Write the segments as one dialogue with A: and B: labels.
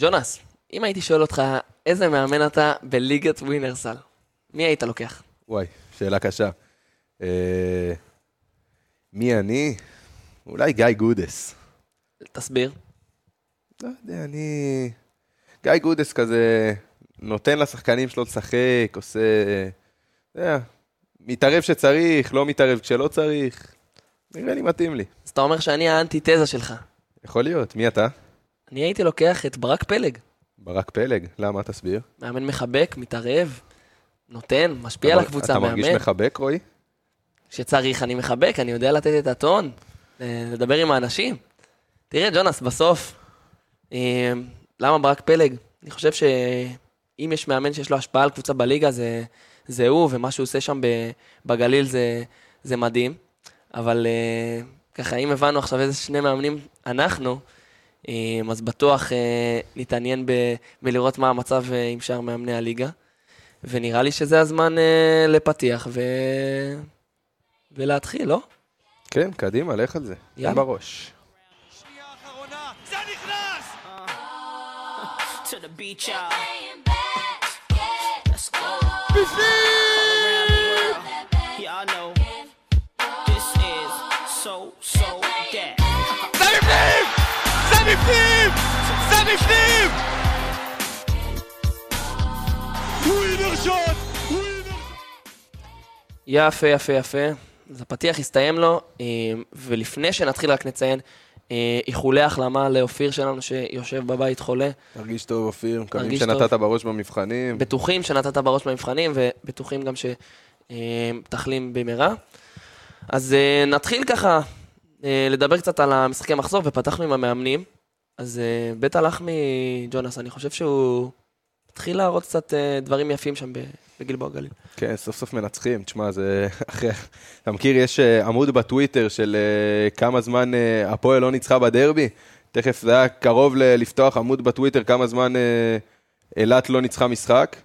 A: ג'ונס, אם הייתי שואל אותך איזה מאמן אתה בליגת ווינר סל, מי היית לוקח?
B: וואי, שאלה קשה. אה, מי אני? אולי גיא גודס.
A: תסביר.
B: לא יודע, אני... גיא גודס כזה נותן לשחקנים שלו לשחק, עושה... אתה יודע, מתערב שצריך, לא מתערב כשלא צריך. נראה לי מתאים לי.
A: אז אתה אומר שאני האנטיתזה שלך.
B: יכול להיות. מי אתה?
A: אני הייתי לוקח את ברק פלג.
B: ברק פלג. למה? תסביר.
A: מאמן מחבק, מתערב, נותן, משפיע על
B: אתה-
A: הקבוצה,
B: אתה
A: מאמן.
B: מרגיש מחבק, רועי?
A: כשצריך אני מחבק, אני יודע לתת את הטון, אה, לדבר עם האנשים. תראה, ג'ונס, בסוף, אה, למה ברק פלג? אני חושב שאם יש מאמן שיש לו השפעה על קבוצה בליגה, זה, זה הוא, ומה שהוא עושה שם בגליל זה, זה מדהים. אבל אה, ככה, אם הבנו עכשיו איזה שני מאמנים אנחנו, אז בטוח אה, נתעניין ב- בלראות מה המצב אה, עם שאר מאמני הליגה. ונראה לי שזה הזמן אה, לפתיח ו... ולהתחיל, לא?
B: כן, קדימה, לך על זה.
A: יאללה.
B: בראש.
C: to the beach, y'all. Let's
D: בפנים! זה בפנים! ווינר שוט!
A: יפה, יפה, יפה. אז הפתיח הסתיים לו, אה, ולפני שנתחיל רק נציין, אה, איחולי החלמה לאופיר שלנו שיושב בבית חולה.
B: תרגיש טוב, אופיר. מקווים שנתת
A: טוב.
B: בראש במבחנים.
A: בטוחים שנתת בראש במבחנים, ובטוחים גם שתחלים במהרה. אז אה, נתחיל ככה לדבר קצת על המשחקי מחזור, ופתחנו עם המאמנים. אז אה, בית הלחמי, ג'ונס, אני חושב שהוא התחיל להראות קצת אה, דברים יפים שם בגלבוע גליל.
B: כן, סוף סוף מנצחים. תשמע, זה אחרי... אתה מכיר, יש אה, עמוד בטוויטר של כמה זמן הפועל לא ניצחה בדרבי? תכף זה היה קרוב ל- לפתוח עמוד בטוויטר כמה זמן אילת לא ניצחה משחק.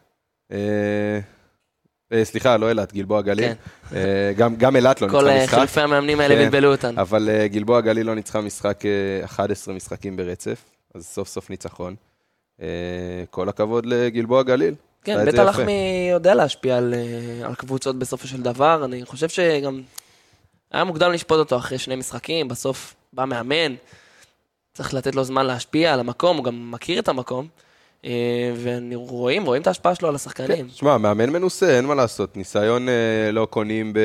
B: אה, סליחה, לא אילת, גלבוע גליל.
A: כן.
B: אה, גם- גם אילת לא
A: כל
B: ניצחה משחק.
A: חילופי המאמנים האלה
B: כן.
A: בלבלו אותנו.
B: אבל אה, גלבוע גליל לא ניצחה משחק אה, 11 משחקים ברצף, אז סוף סוף ניצחון. כל הכבוד לגלבוע גליל.
A: כן, בית. הלחמי יודע להשפיע על, על קבוצות בסופו של דבר. אני חושב שגם היה מוקדם לשפוט אותו אחרי שני משחקים, בסוף בא מאמן, צריך לתת לו זמן להשפיע על המקום, הוא גם מכיר את המקום. אה, ורואים, רואים את ההשפעה שלו על השחקנים.
B: תשמע, מאמן מנוסה, אין מה לעשות. ניסיון אה, לא קונים ב,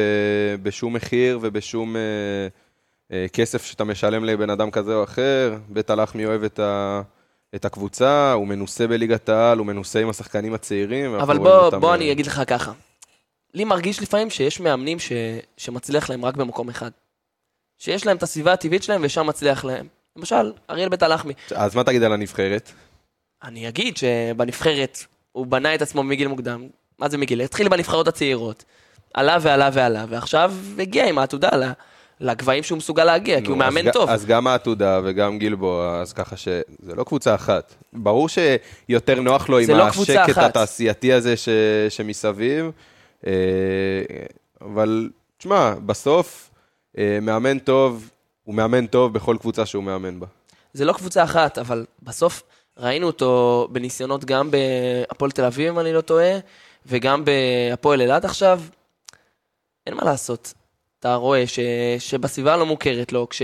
B: בשום מחיר ובשום אה, אה, כסף שאתה משלם לבן אדם כזה או אחר. בית הלחמי אוהב את, ה, את הקבוצה, הוא מנוסה בליגת העל, הוא מנוסה עם השחקנים הצעירים.
A: אבל בוא,
B: אותם,
A: בוא אני אגיד לך ככה. לי מרגיש לפעמים שיש מאמנים ש, שמצליח להם רק במקום אחד. שיש להם את הסביבה הטבעית שלהם ושם מצליח להם. למשל, אריאל בית הלחמי.
B: אז מה תגיד על הנבחרת?
A: אני אגיד שבנבחרת הוא בנה את עצמו מגיל מוקדם. מה זה מגיל? התחיל בנבחרות הצעירות. עלה ועלה ועלה, ועכשיו הגיע עם העתודה לגבהים שהוא מסוגל להגיע, כי הוא
B: נו, אז
A: מאמן
B: ג-
A: טוב.
B: אז גם העתודה וגם גלבוע, אז ככה שזה לא קבוצה אחת. ברור שיותר נוח לו עם
A: לא
B: השקט
A: אחת.
B: התעשייתי הזה ש... שמסביב, אה, אבל תשמע, בסוף אה, מאמן טוב, הוא מאמן טוב בכל קבוצה שהוא מאמן בה.
A: זה לא קבוצה אחת, אבל בסוף ראינו אותו בניסיונות גם בהפועל תל אביב, אם אני לא טועה, וגם בהפועל אילת עכשיו. אין מה לעשות. אתה רואה ש, שבסביבה הלא מוכרת לו, כש,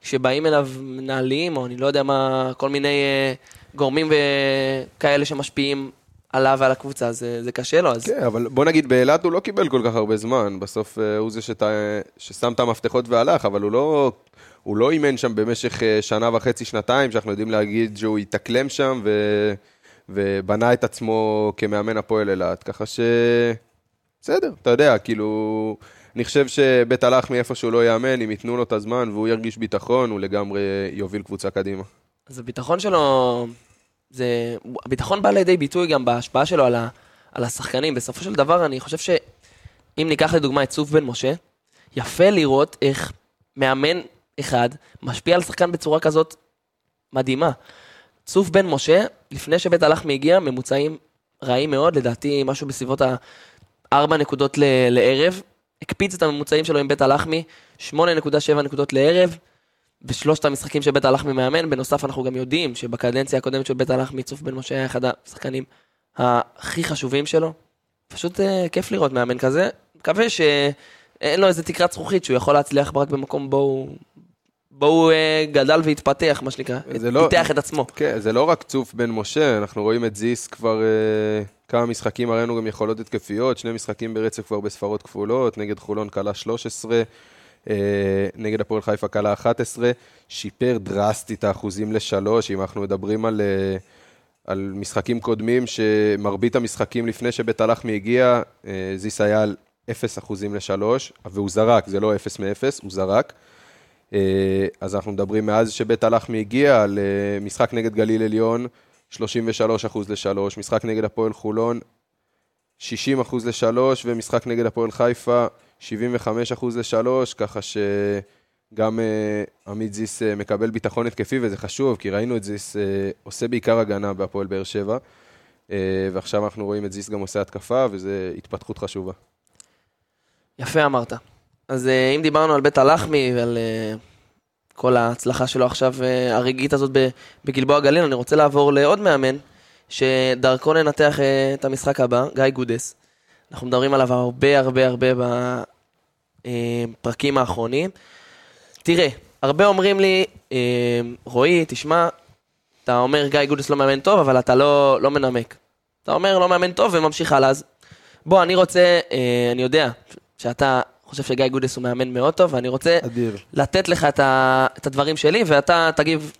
A: כשבאים אליו מנהלים, או אני לא יודע מה, כל מיני אה, גורמים וכאלה שמשפיעים עליו ועל הקבוצה, זה, זה קשה לו, אז
B: כן, אבל בוא נגיד, באילת הוא לא קיבל כל כך הרבה זמן. בסוף אה, הוא זה שת... ששם את המפתחות והלך, אבל הוא לא, הוא לא אימן שם במשך אה, שנה וחצי, שנתיים, שאנחנו יודעים להגיד שהוא התאקלם שם ו... ובנה את עצמו כמאמן הפועל אילת. ככה ש... בסדר, אתה יודע, כאילו... אני חושב שבית הלחמי, איפה שהוא לא יאמן, אם ייתנו לו את הזמן והוא ירגיש ביטחון, הוא לגמרי יוביל קבוצה קדימה.
A: אז הביטחון שלו, זה, הביטחון בא לידי ביטוי גם בהשפעה שלו על, ה, על השחקנים. בסופו של דבר, אני חושב שאם ניקח לדוגמה את צוף בן משה, יפה לראות איך מאמן אחד משפיע על שחקן בצורה כזאת מדהימה. צוף בן משה, לפני שבית הלחמי הגיע, ממוצעים רעים מאוד, לדעתי משהו בסביבות ה-4 נקודות ל- לערב. הקפיץ את הממוצעים שלו עם בית הלחמי, 8.7 נקודות לערב, בשלושת המשחקים שבית הלך ממאמן, בנוסף אנחנו גם יודעים שבקדנציה הקודמת של בית הלך מצוף בן משה היה אחד השחקנים הכי חשובים שלו. פשוט אה, כיף לראות מאמן כזה, מקווה שאין לו איזה תקרת זכוכית שהוא יכול להצליח רק במקום בו הוא, בו הוא אה, גדל והתפתח, מה שנקרא,
B: לא-
A: פיתח את עצמו.
B: כן, זה לא רק צוף בן משה, אנחנו רואים את זיס כבר אה, כמה משחקים, הראינו גם יכולות התקפיות, שני משחקים ברצף כבר בספרות כפולות, נגד חולון כלה 13, אה, נגד הפועל חיפה כלה 11, שיפר דרסטית האחוזים לשלוש, אם אנחנו מדברים על, אה, על משחקים קודמים, שמרבית המשחקים לפני שבית הלחמי הגיע, אה, זיס היה על 0 אחוזים לשלוש, והוא זרק, זה לא 0 מ-0, הוא זרק. אה, אז אנחנו מדברים מאז שבית הלחמי הגיע על אה, נגד גליל עליון, 33 אחוז לשלוש, משחק נגד הפועל חולון, 60 אחוז לשלוש, ומשחק נגד הפועל חיפה, 75 אחוז לשלוש, ככה שגם אה, עמית זיס אה, מקבל ביטחון התקפי, וזה חשוב, כי ראינו את זיס אה, עושה בעיקר הגנה בהפועל באר שבע, אה, ועכשיו אנחנו רואים את זיס גם עושה התקפה, וזו התפתחות חשובה.
A: יפה אמרת. אז אה, אם דיברנו על בית הלחמי ועל אה, כל ההצלחה שלו עכשיו, אה, הרגעית הזאת בגלבוע גליל, אני רוצה לעבור לעוד מאמן, שדרכו ננתח את המשחק הבא, גיא גודס. אנחנו מדברים עליו הרבה הרבה הרבה בפרקים האחרונים. תראה, הרבה אומרים לי, רועי, תשמע, אתה אומר גיא גודס לא מאמן טוב, אבל אתה לא, לא מנמק. אתה אומר לא מאמן טוב וממשיך הלאה, אז בוא, אני רוצה, אני יודע שאתה חושב שגיא גודס הוא מאמן מאוד טוב, ואני רוצה
B: אדיר.
A: לתת לך את, ה, את הדברים שלי, ואתה תגיב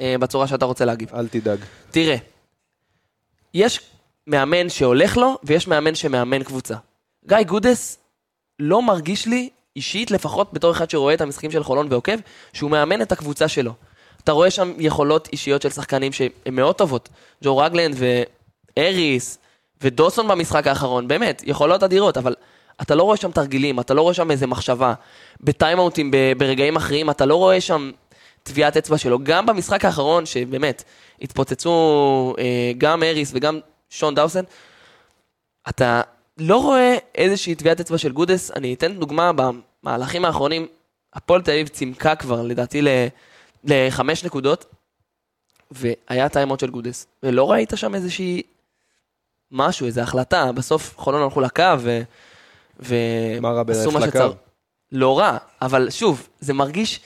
A: אה, בצורה שאתה רוצה להגיב.
B: אל תדאג.
A: תראה, יש מאמן שהולך לו, ויש מאמן שמאמן קבוצה. גיא גודס לא מרגיש לי, אישית, לפחות בתור אחד שרואה את המשחקים של חולון ועוקב, שהוא מאמן את הקבוצה שלו. אתה רואה שם יכולות אישיות של שחקנים שהן מאוד טובות. ג'ו רגלנד ואריס ודוסון במשחק האחרון, באמת, יכולות אדירות, אבל אתה לא רואה שם תרגילים, אתה לא רואה שם איזה מחשבה. בטיימאוטים, ברגעים אחרים, אתה לא רואה שם טביעת אצבע שלו. גם במשחק האחרון, שבאמת, התפוצצו אה, גם האריס וגם שון דוסון, אתה לא רואה איזושהי טביעת אצבע של גודס. אני אתן דוגמה, במהלכים האחרונים, הפועל תל אביב צימקה כבר, לדעתי, ל- לחמש נקודות, והיה טיימאוט של גודס, ולא ראית שם איזושהי משהו, איזו החלטה. בסוף חולון הלכו לקו, ו...
B: מה רע בללכת לקו?
A: לא רע, אבל שוב, זה מרגיש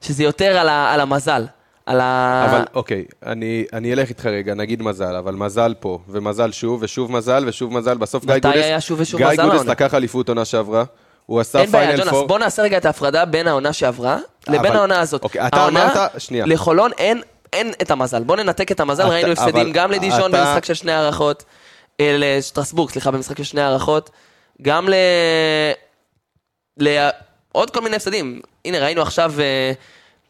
A: שזה יותר על, ה... על המזל. על ה...
B: אבל אוקיי, אני, אני אלך איתך רגע, נגיד מזל, אבל מזל פה, ומזל שוב, ושוב מזל, ושוב מזל, בסוף גיא
A: מתי
B: גודס...
A: היה שוב ושוב
B: גיא
A: מזל
B: גודס
A: העונה?
B: לקח אליפות עונה שעברה, הוא עשה
A: אין בעיה,
B: פיינל
A: ג'ונס,
B: פור.
A: בוא נעשה רגע את ההפרדה בין העונה שעברה לבין
B: אבל-
A: העונה הזאת.
B: אוקיי, אתה
A: העונה,
B: אמרת- שנייה.
A: לחולון אין, אין את המזל. בוא ננתק את המזל,
B: אתה-
A: ראינו הפסדים
B: אבל
A: גם לדישון
B: אתה-
A: במשחק של שני הערכות, אה, לשטרסבורג, סליחה, במשחק של שני הערכות, גם ל... לעוד כל מיני הפסדים. הנה, ראינו עכשיו אה,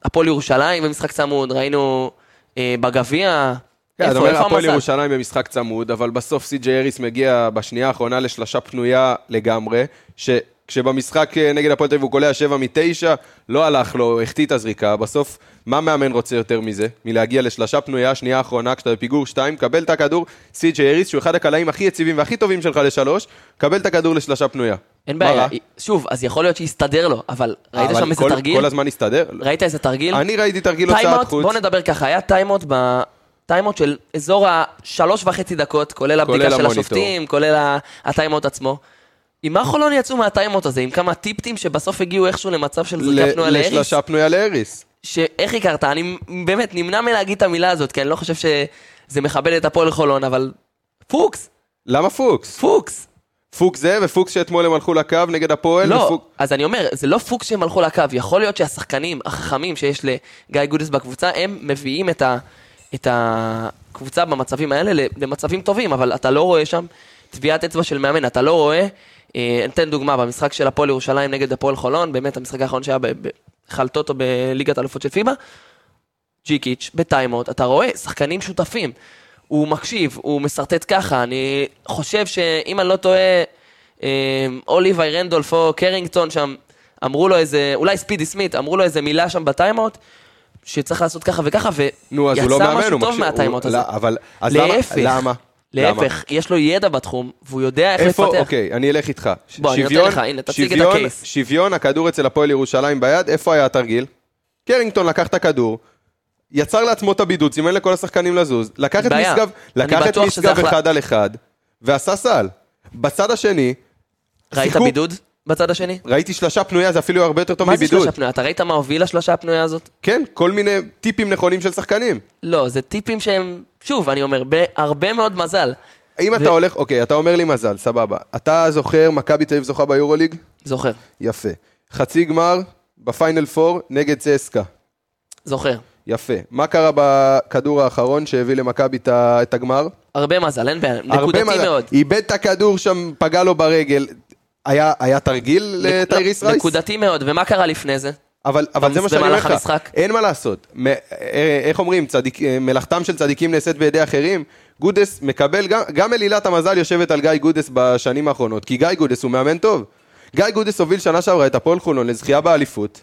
A: הפועל ירושלים במשחק צמוד, ראינו אה, בגביע.
B: כן, אתה אומר הפועל? ירושלים במשחק צמוד, אבל בסוף סי.ג'יי אריס מגיע בשנייה האחרונה לשלושה פנויה לגמרי, שכשבמשחק אה, נגד הפועל תל אביב הוא קולע 7 מ-9, לא הלך לו, החטיא את הזריקה, בסוף, מה מאמן רוצה יותר מזה? מלהגיע לשלושה פנויה, שנייה האחרונה, כשאתה בפיגור 2, קבל את הכדור, סי.ג'יי האריס, שהוא אחד הקלעים הכי יציבים והכי טובים שלך לשלוש, קבל את הכדור לשלושה פנויה.
A: אין בעיה? שוב, אז יכול להיות שיסתדר לו, אבל ראית
B: אבל
A: שם איזה
B: כל-
A: תרגיל?
B: כל הזמן הסתדר.
A: ראית איזה תרגיל?
B: אני ראיתי תרגיל הוצאת חוץ.
A: בוא נדבר ככה, היה טיימאוט ב... טיימאוט של אזור השלוש וחצי דקות, כולל הבדיקה של
B: המוניטור.
A: השופטים, כולל ה- הטיימאוט עצמו. עם מה חולון יצאו מהטיימאוט הזה? עם כמה טיפטים שבסוף הגיעו איכשהו למצב של זריקה פנויה להאריס?
B: לשלושה פנויה להאריס.
A: שאיך הכרת? אני באמת נמנע מלהגיד את המילה הזאת, כי אני לא חושב שזה מכבד את הפועל חולון, אבל פוקס,
B: למה פוקס?
A: פוקס.
B: פוקס זה, ופוקס שאתמול הם הלכו לקו נגד הפועל.
A: לא,
B: ופוק-
A: אז אני אומר, זה לא פוקס שהם הלכו לקו, יכול להיות שהשחקנים החכמים שיש לגיא גודס בקבוצה, הם מביאים את, ה, את הקבוצה במצבים האלה למצבים טובים, אבל אתה לא רואה שם טביעת אצבע של מאמן, אתה לא רואה, אה, אתן דוגמה, במשחק של הפועל ירושלים נגד הפועל חולון, באמת המשחק האחרון שהיה בחלטוטו בליגת האלופות של פיבה, ג'יקיץ', בטיימאוט, אתה רואה שחקנים שותפים. הוא מקשיב, הוא משרטט ככה, אני חושב שאם אני לא טועה, אה, או ליוואי רנדולף או קרינגטון שם, אמרו לו איזה, אולי ספידי סמית, אמרו לו איזה מילה שם בטיימאוט, שצריך לעשות ככה וככה,
B: לא
A: ויצא
B: מאמן,
A: משהו טוב
B: מקשיב. הוא-
A: הזה.
B: לא, אבל, אז?
A: להפך,
B: למה? למה?
A: להפך, יש לו ידע בתחום, והוא יודע איך
B: איפה,
A: לפתח.
B: אוקיי, אני אלך איתך.
A: בוא, אני נותן
B: שוויון-
A: לך, הנה, תציג את
B: שוויון-
A: הקייס.
B: שוויון, הכדור אצל הפועל ירושלים ביד, איפה היה התרגיל? קרינגטון לקח את הכדור, יצר לעצמו את הבידוד, סימן לכל השחקנים לזוז, לקח את. משגב, לקח את משגב אחד על אחד, ועשה סל. בצד השני,
A: ראית
B: שיחקו-
A: בידוד בצד השני?
B: ראיתי שלושה פנויה, זה אפילו הרבה יותר טוב
A: מה זה
B: מבידוד.
A: שלושה פנויה? אתה ראית מה הוביל לשלושה הפנויה הזאת?
B: כן, כל מיני טיפים נכונים של שחקנים.
A: לא, זה טיפים שהם, שוב, אני אומר, בהרבה מאוד מזל.
B: אם אתה הולך, אוקיי, אתה אומר לי מזל, סבבה. אתה זוכר, מכבי תל אביב זוכה ביורוליג?
A: זוכר,
B: יפה. חצי גמר בפיינל פור נגד צסקה.
A: זוכר.
B: יפה. מה קרה בכדור האחרון שהביא למכבי את הגמר?
A: הרבה מזל, אין בעיה, נקודתי
B: מזל.
A: מאוד.
B: איבד את הכדור שם, פגע לו ברגל. היה, היה תרגיל לטייריס
A: לא,
B: רייס?
A: נקודתי מאוד, ומה קרה לפני זה?
B: אבל, אבל זה מה שאני אומר לך,
A: המשחק.
B: אין מה לעשות. מ- אה, איך אומרים, צדיק, אה, מלאכתם של צדיקים נעשית בידי אחרים. גודס מקבל, גם, גם אלילת המזל יושבת על גיא גודס בשנים האחרונות, כי גיא גודס הוא מאמן טוב. גיא גודס הוביל שנה שעברה את הפועל חולון לזכייה באליפות,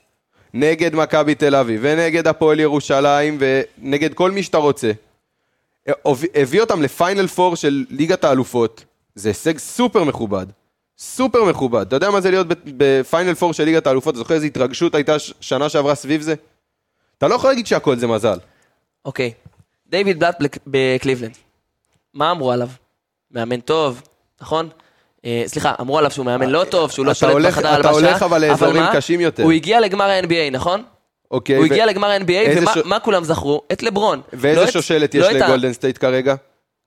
B: נגד מכבי תל אביב, ונגד הפועל ירושלים, ונגד כל מי שאתה רוצה. הוב- הביא אותם לפיינל פור של ליגת האלופות, זה הישג סופר מכובד. סופר מכובד. אתה יודע מה זה להיות בפיינל פור של ליגת האלופות? אתה זוכר איזו התרגשות הייתה שנה שעברה סביב זה? אתה לא יכול להגיד שהכל זה מזל.
A: אוקיי, דיוויד בלאט בק- בקליבלנד. מה אמרו עליו? מאמן טוב, נכון? אה, סליחה, אמרו עליו שהוא מאמן לא טוב, שהוא לא
B: אתה
A: שולט בחדר
B: אתה
A: הלבשה.
B: הולך אבל לאזורים? קשים יותר.
A: הוא הגיע לגמר ה-NBA, נכון?
B: אוקיי.
A: הוא הגיע לגמר ה-NBA, ומה כולם זכרו? את לברון. לא
B: ואיזה
A: את-
B: שושלת
A: לא
B: יש
A: ה-
B: לגולדן סטייט כרגע?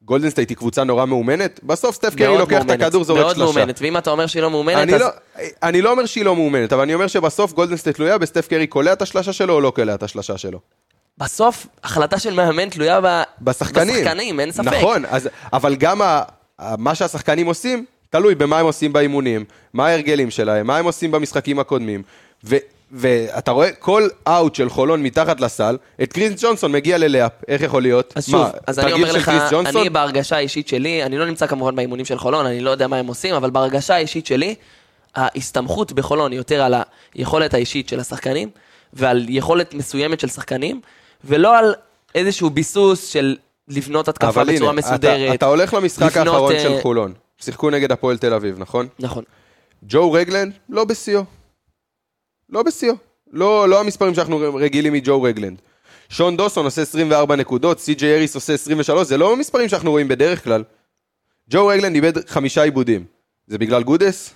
B: גולדן סטייט היא קבוצה נורא מאומנת? בסוף סטף קרי
A: מאוד
B: לוקח את
A: מאומנת,
B: הכדור, זורק
A: מאוד
B: שלושה.
A: מאומנת, ואם אתה אומר שהיא לא מאומנת,
B: אני
A: אז
B: לא, אני לא אומר שהיא לא מאומנת, אבל אני אומר שבסוף גולדן סטייט תלויה בסטף קרי קולע את השלשה שלו או לא קולע את השלשה שלו.
A: בסוף החלטה של מאמן תלויה ב-
B: בשחקנים.
A: בשחקנים, אין ספק.
B: נכון, אז, אבל גם ה, ה, מה שהשחקנים עושים, תלוי במה הם עושים באימונים, מה ההרגלים שלהם, מה הם עושים במשחקים הקודמים. ו, ואתה רואה כל אאוט של חולון מתחת לסל, את קריס ג'ונסון מגיע ל lay-up, איך יכול להיות?
A: אז שוב,
B: מה,
A: אז אני אומר לך? אני בהרגשה האישית שלי, אני לא נמצא כמובן באימונים של חולון, אני לא יודע מה הם עושים, אבל בהרגשה האישית שלי, ההסתמכות בחולון היא יותר על היכולת האישית של השחקנים, ועל יכולת מסוימת של שחקנים, ולא על איזשהו ביסוס של לבנות התקפה בצורה
B: הנה,
A: מסודרת.
B: אתה, אתה הולך למשחק
A: לפנות,
B: האחרון
A: אה,
B: של חולון, שיחקו נגד הפועל תל אביב, נכון?
A: נכון.
B: ג'ו רגלנד, לא בשיאו. לא בשיאו. לא, לא המספרים שאנחנו רגילים מג'ו רגלנד. שון דוסון עושה 24 נקודות, סי.ג'יי אריס עושה 23, זה לא המספרים שאנחנו רואים בדרך כלל. ג'ו רגלנד איבד חמישה עיבודים. זה בגלל גודס?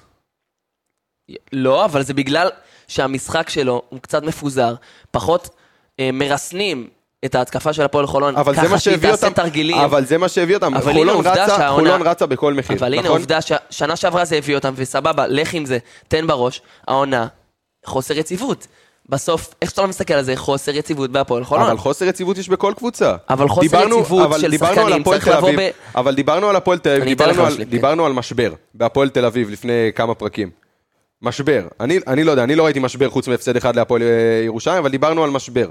A: לא, אבל זה בגלל שהמשחק שלו הוא קצת מפוזר, פחות אה, מרסנים את ההתקפה של הפועל חולון,
B: אבל זה
A: ככה
B: מה
A: שהיא
B: שהביא
A: תעשה
B: אותם,
A: תרגילים.
B: אבל זה מה שהביא אותם,
A: אבל הנה
B: חולון רצה,
A: שהעונה-
B: חולון רצה בכל מחיר,
A: אבל הנה
B: נכון?
A: עובדה ששנה שעברה זה הביא אותם, וסבבה, לך עם זה, תן בראש, העונה, חוסר יציבות. בסוף, איך שאתה לא מסתכל על זה, חוסר יציבות בהפועל חולון.
B: אבל חוסר יציבות יש בכל קבוצה.
A: אבל חוסר
B: דיברנו-
A: יציבות
B: אבל
A: של
B: דיברנו
A: שחקנים צריך לבוא ב-
B: אבל דיברנו על הפועל תל אביב, דיברנו על-
A: להשלים, כן.
B: דיברנו על משבר בהפועל תל אביב לפני כמה פרקים. משבר. אני, אני לא יודע, אני לא ראיתי משבר חוץ מהפסד אחד להפועל אה, ירושלים, אבל דיברנו על משבר.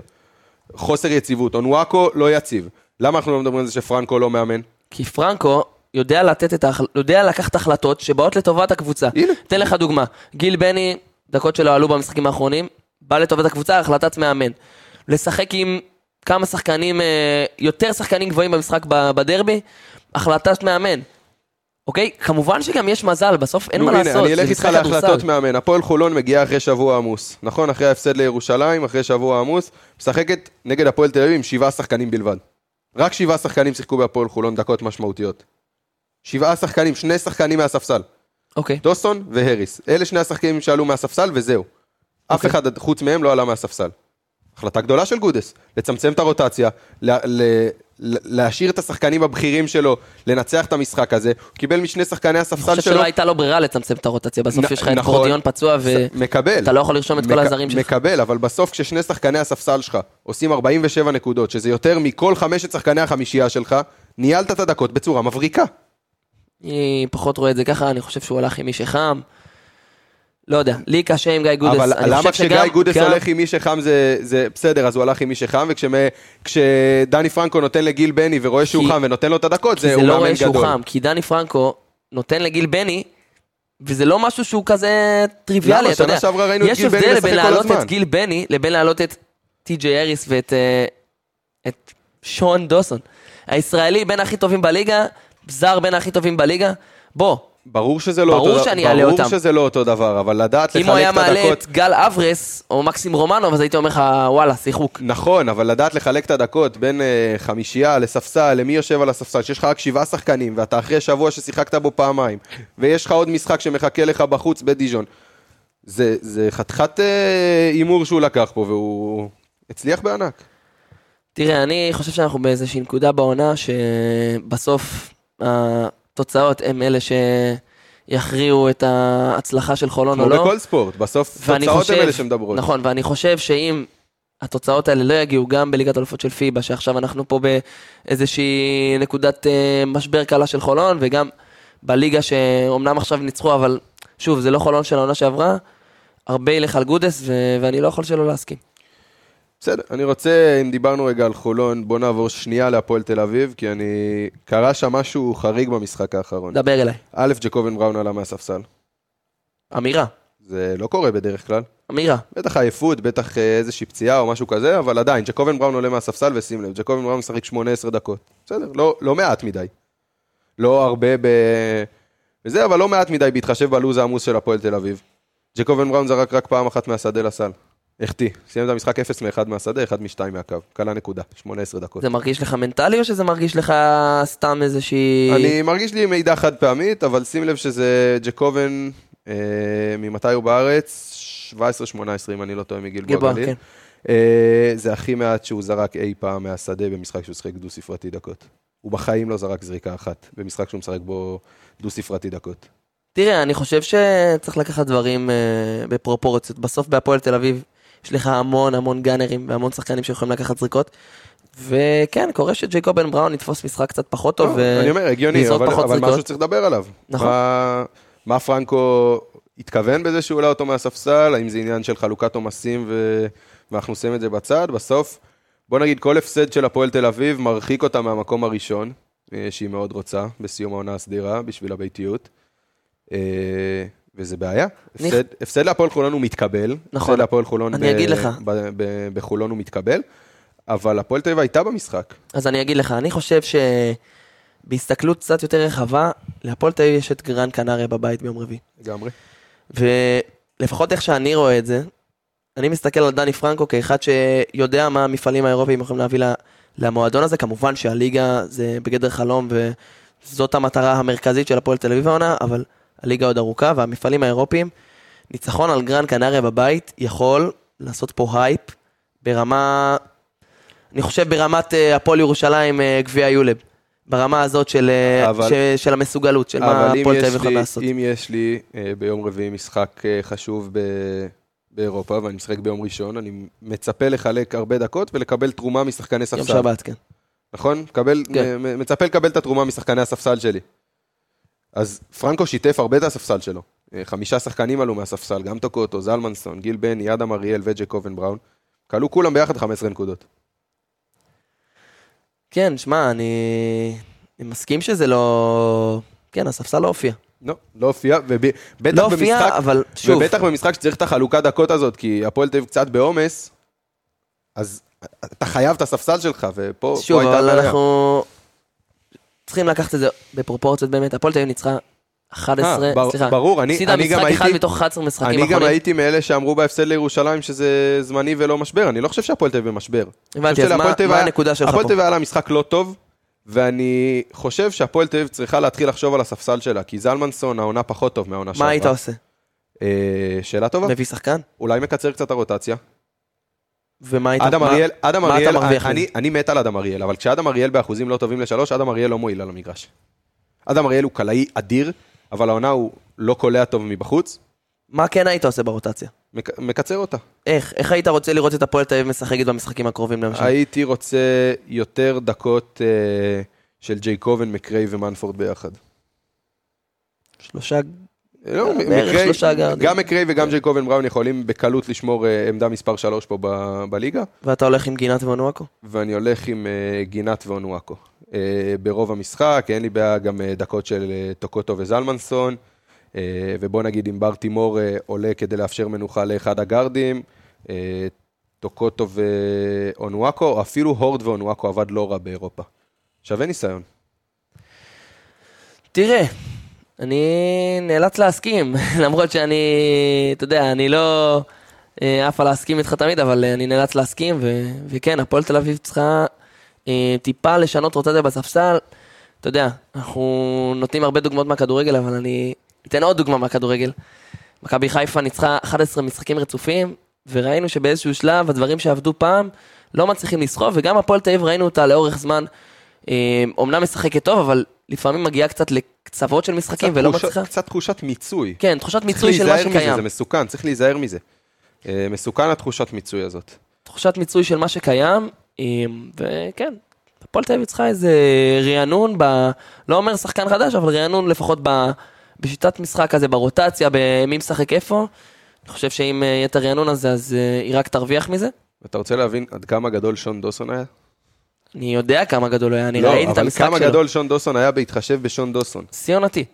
B: חוסר יציבות. אונואקו לא יציב. למה אנחנו לא מדברים על זה שפרנקו לא מאמן?
A: כי פרנקו יודע לתת את ההחל... יודע לקחת החלטות שבאות לטובת הקבוצה.
B: הנה.
A: אתן לך דוגמה, גיל בני, דקות שלו עלו במשחקים האחרונים, בא לטובת הקבוצה, החלטת מאמן. לשחק עם כמה שחקנים, אה, יותר שחקנים גבוהים במשחק בדרבי, החלטת מאמן. אוקיי? כמובן שגם יש מזל, בסוף אין מה
B: הנה,
A: לעשות,
B: אני אלך איתך להחלטות. מאמן. הפועל חולון מגיעה אחרי שבוע עמוס. נכון? אחרי ההפסד לירושלים, אחרי שבוע עמוס, משחקת נגד הפועל תל אביב עם שבעה שחקנים בלבד. רק שבעה שחקנים שיחקו בהפועל חולון דקות משמעותיות. שבעה שחקנים, שני שחקנים מהספסל.
A: אוקיי.
B: דוסון והריס. אלה שני השחקנים שעלו מהספסל וזהו. אף
A: אוקיי.
B: אחד חוץ מהם לא עלה מהספסל. החלטה גדולה של גודס, לצמצם את הרוטציה, להשאיר את השחקנים הבכירים שלו, לנצח את המשחק הזה. הוא קיבל משני שחקני
A: אני
B: הספסל
A: חושב
B: שלו.
A: שלא הייתה לו ברירה לצמצם את הרוטציה, בסוף יש לך את
B: נכון.
A: קורדיון פצוע ו...
B: מקבל.
A: אתה לא יכול לרשום את כל הזרים שלך.
B: מקבל, אבל בסוף כששני שחקני הספסל שלך עושים 47 נקודות, שזה יותר מכל חמשת שחקני החמישייה שלך, ניהלת את הדקות בצורה מבריקה.
A: אני פחות רואה את זה ככה, אני חושב שהוא הלך עם מי שחם. לא יודע, לי קשה עם גיא גודס.
B: אבל למה כשגיא גודס
A: גם-
B: הולך עם מי שחם זה, זה בסדר, אז הוא הלך עם מי שחם, וכשדני פרנקו נותן לגיל בני ורואה שהוא
A: כי-
B: חם ונותן לו את הדקות,
A: כי
B: זה
A: זה
B: הוא
A: לא
B: מאמן
A: רואה שהוא
B: גדול.
A: חם, כי דני פרנקו נותן לגיל בני, וזה לא משהו שהוא כזה טריוויאלי,
B: למה?
A: אתה יודע.
B: שנה שעברה ראינו את
A: יש
B: גיל בני
A: הבדל
B: משחק
A: בין
B: כל
A: להעלות
B: הזמן.
A: את גיל בני לבין להעלות את טי.ג'יי אריס ואת אה, את שון דוסון. הישראלי בין הכי טובים בליגה, זר בין הכי טובים בליגה. בוא,
B: ברור שזה לא
A: ברור
B: אותו
A: שאני
B: ברור
A: אותם.
B: שזה לא אותו דבר, אבל לדעת
A: אם הוא
B: לחלק
A: היה
B: את
A: מעלה
B: הדקות...
A: את גל אברס או מקסים רומנוב, אז הייתי אומר לך, וואלה, שיחוק.
B: נכון, אבל לדעת לחלק את הדקות בין אה, חמישייה לספסל, למי יושב על הספסל, שיש לך רק שבעה שחקנים, ואתה אחרי שבוע ששיחקת בו פעמיים, ויש לך עוד משחק שמחכה לך בחוץ בדיז'ון. זה, זה חתיכת אה, הימור שהוא לקח פה, והוא הצליח בענק.
A: תראה, אני חושב שאנחנו באיזושהי נקודה בעונה שבסוף התוצאות הם אלה שיכריעו את ההצלחה של חולון או
B: כמו
A: לא.
B: בכל ספורט, בסוף תוצאות הן אלה שמדברות.
A: נכון, ואני חושב שאם התוצאות האלה לא יגיעו גם בליגת אלופות של פיבה, שעכשיו אנחנו פה באיזושהי נקודת אה, משבר קלה של חולון, וגם בליגה שאומנם עכשיו ניצחו, אבל שוב, זה לא חולון של העונה שעברה, הרבה ילך על גודס, ו- ואני לא יכול שלא להסכים.
B: בסדר, אני רוצה, אם דיברנו רגע על חולון, בוא נעבור שנייה להפועל תל אביב, כי אני... קרה שם משהו חריג במשחק האחרון.
A: דבר אליי.
B: א', ג'קובן בראון עלה מהספסל.
A: אמירה,
B: זה לא קורה בדרך כלל.
A: אמירה.
B: בטח עייפות, בטח אה, איזושהי פציעה או משהו כזה, אבל עדיין, ג'קובן בראון עולה מהספסל, ושים לב, ג'קובן בראון משחק 18 דקות. בסדר, לא, לא מעט מדי. לא הרבה ב... וזה, אבל לא מעט מדי בהתחשב בלו"ז העמוס של הפועל תל אביב. ג'קובן בראון זרק רק פעם אחת מהשדה לסל. החטיא. סיים את המשחק 0 מ-1 מהשדה, 1 מ-2 מהקו. קלה נקודה, 18 דקות.
A: זה מרגיש לך מנטלי או שזה מרגיש לך סתם איזושהי...
B: אני מרגיש לי מידע חד פעמית, אבל שים לב שזה ג'קובן, אה, ממתי הוא בארץ? 17-18, אם אני לא טועה,
A: גלבוע,
B: גליל.
A: כן.
B: אה, זה הכי מעט שהוא זרק אי פעם מהשדה במשחק שהוא שיחק דו-ספרתי דקות. הוא בחיים לא זרק זריקה אחת במשחק שהוא משחק בו דו-ספרתי דקות.
A: תראה, אני חושב שצריך לקחת דברים אה, בפרופורציות. בסוף בהפועל תל אביב יש לך המון המון גאנרים והמון שחקנים שיכולים לקחת זריקות. וכן, קורה שג'ייקובן בראון יתפוס משחק קצת פחות טוב.
B: לא, אני אומר, הגיוני, אבל. משהו צריך לדבר עליו.
A: נכון.
B: מה, פרנקו התכוון בזה שהוא העלה אותו מהספסל? האם זה עניין של חלוקת עומסים ו... ואנחנו עושים את זה בצד? בסוף, בוא נגיד, כל הפסד של הפועל תל אביב מרחיק אותה מהמקום הראשון, אה, שהיא מאוד רוצה, בסיום העונה הסדירה, בשביל הביתיות. וזה בעיה. הפסד, הפסד להפועל חולון הוא מתקבל.
A: נכון.
B: הפסד להפועל חולון
A: אני אגיד לך.
B: ב, ב, בחולון הוא מתקבל, אבל הפועל תל אביב הייתה במשחק.
A: אז אני אגיד לך, אני חושב שבהסתכלות קצת יותר רחבה, להפועל תל אביב יש את גרן קנריה בבית ביום רביעי.
B: לגמרי.
A: ולפחות איך שאני רואה את זה, אני מסתכל על דני פרנקו כאחד שיודע מה המפעלים האירופיים יכולים להביא למועדון הזה. כמובן שהליגה זה בגדר חלום וזאת המטרה המרכזית של הפועל תל אביב העונה, אבל הליגה עוד ארוכה והמפעלים האירופיים, ניצחון על גרן קנריה בבית יכול לעשות פה הייפ ברמה, אני חושב ברמת אה, הפועל ירושלים אה, גביע יולב. ברמה הזאת של, אה,
B: אבל-
A: ש, של המסוגלות, של מה
B: אבל
A: הפועל תל אביב יכולים
B: לי-
A: לעשות.
B: אם יש לי ביום רביעי משחק חשוב ב- באירופה, ואני משחק ביום ראשון, אני מצפה לחלק הרבה דקות ולקבל תרומה משחקני ספסל.
A: יום שבת, כן.
B: נכון? מקבל,
A: כן.
B: מצפה לקבל את התרומה משחקני הספסל שלי. אז פרנקו שיתף הרבה את הספסל שלו. אה, חמישה שחקנים עלו מהספסל, גם טוקוטו, זלמנסון, גיל בני, אדם אריאל וג'קובן בראון. כלו כולם ביחד 15 נקודות.
A: כן, שמע, אני... אני מסכים שזה לא... כן, הספסל לא הופיע.
B: לא, לא הופיע, ובטח
A: לא הופיע,
B: במשחק,
A: אבל שוב,
B: ובטח במשחק שצריך את החלוקת דקות הזאת, כי הפועל תל אביב קצת בעומס, אז אתה חייב את הספסל שלך, ופה
A: שוב,
B: הייתה
A: אבל
B: בעיה.
A: אנחנו צריכים לקחת את זה בפרופורציות באמת. הפועל תל אביב ניצחה 11,
B: אה, בר-
A: סליחה,
B: ברור, אני-
A: הפסידה
B: אני גם
A: משחק אחד
B: הייתי-
A: מתוך 11 משחקים
B: אני גם
A: אחרונים.
B: הייתי מאלה שאמרו בהפסד לירושלים שזה זמני ולא משבר, אני לא חושב שהפועל תל אביב במשבר.
A: הבנתי, אז מה- מה הנקודה שלך
B: הפועל
A: פה?
B: תל אביב היה לה משחק לא טוב, ואני חושב שהפועל תל אביב צריכה להתחיל לחשוב על הספסל שלה, כי זלמנסון העונה פחות טוב מהעונה שעברה.
A: מה היית עושה?
B: אה, שאלה טובה,
A: מביא שחקן?
B: אולי מקצר קצת הרוטציה.
A: ומה היית...
B: אדם
A: מה-
B: אריאל, אדם
A: מה אתה
B: אריאל,
A: מרוויח
B: אני? אני מת על אדם אריאל, אבל כשאדם אריאל באחוזים לא טובים לשלוש, אדם אריאל לא מועיל על המגרש. אדם אריאל הוא קלעי אדיר, אבל העונה הוא לא קולע טוב מבחוץ,
A: מה כן היית עושה ברוטציה?
B: מק- מקצר אותה.
A: איך? איך היית רוצה לראות את הפועל תל אביב משחקת במשחקים הקרובים למשל?
B: הייתי רוצה יותר דקות אה, של ג'ייקובן, מקריי ומנפורד ביחד.
A: שלושה...
B: לא,
A: גארדים.
B: גם מקריי וגם ג'ייקובן בראון יכולים בקלות לשמור אה, עמדה מספר 3 פה בליגה,
A: ואתה הולך עם גינת ואונואקו?
B: ואני הולך עם אה, גינת ואונואקו. אה, ברוב המשחק, אין לי בעיה גם דקות של טוקוטו וזלמנסון, ובוא נגיד אם בר תימור עולה כדי לאפשר מנוחה לאחד הגארדים, טוקוטו ואונואקו, או אפילו הורד ואונואקו עבד לא רע באירופה. שווה ניסיון.
A: תראה, אני נאלץ להסכים, למרות שאני, אתה יודע, אני לא אה, עף על להסכים איתך תמיד, אבל אה, אני נאלץ להסכים, ו- וכן, הפועל תל אביב צריכה אה, טיפה לשנות רוטציה בספסל. אתה יודע, אנחנו נותנים הרבה דוגמאות מהכדורגל, אבל אני אתן עוד דוגמה מהכדורגל. מכבי חיפה ניצחה 11 משחקים רצופים, וראינו שבאיזשהו שלב הדברים שעבדו פעם לא מצליחים לסחוב, וגם הפועל תל אביב ראינו אותה לאורך זמן. אה, אומנם משחקת טוב, אבל לפעמים מגיעה קצת לקצוות של משחקים ולא
B: תחושה-
A: מצליחה.
B: קצת תחושת מיצוי.
A: כן, תחושת מיצוי של מה
B: להיזהר מזה,
A: שקיים.
B: זה מסוכן, צריך להיזהר מזה. אה, מסוכן התחושת מיצוי הזאת.
A: תחושת מיצוי של מה שקיים, אה, וכן, הפועל תל אביב צריכה איזה רענון, ב... לא אומר שחקן חדש, אבל רענון לפחות ב... בשיטת משחק כזה, ברוטציה, במי משחק איפה. אני חושב שאם אה, יהיה את הרענון הזה, אז היא רק תרוויח מזה.
B: אתה רוצה להבין עד כמה גדול שון דוסון היה?
A: אני יודע כמה גדול היה, אני
B: לא,
A: ראיתי את
B: אבל
A: המשחק
B: כמה
A: שלו.
B: גדול שון דוסון היה בהתחשב בשון דוסון.
A: שיא עונתי.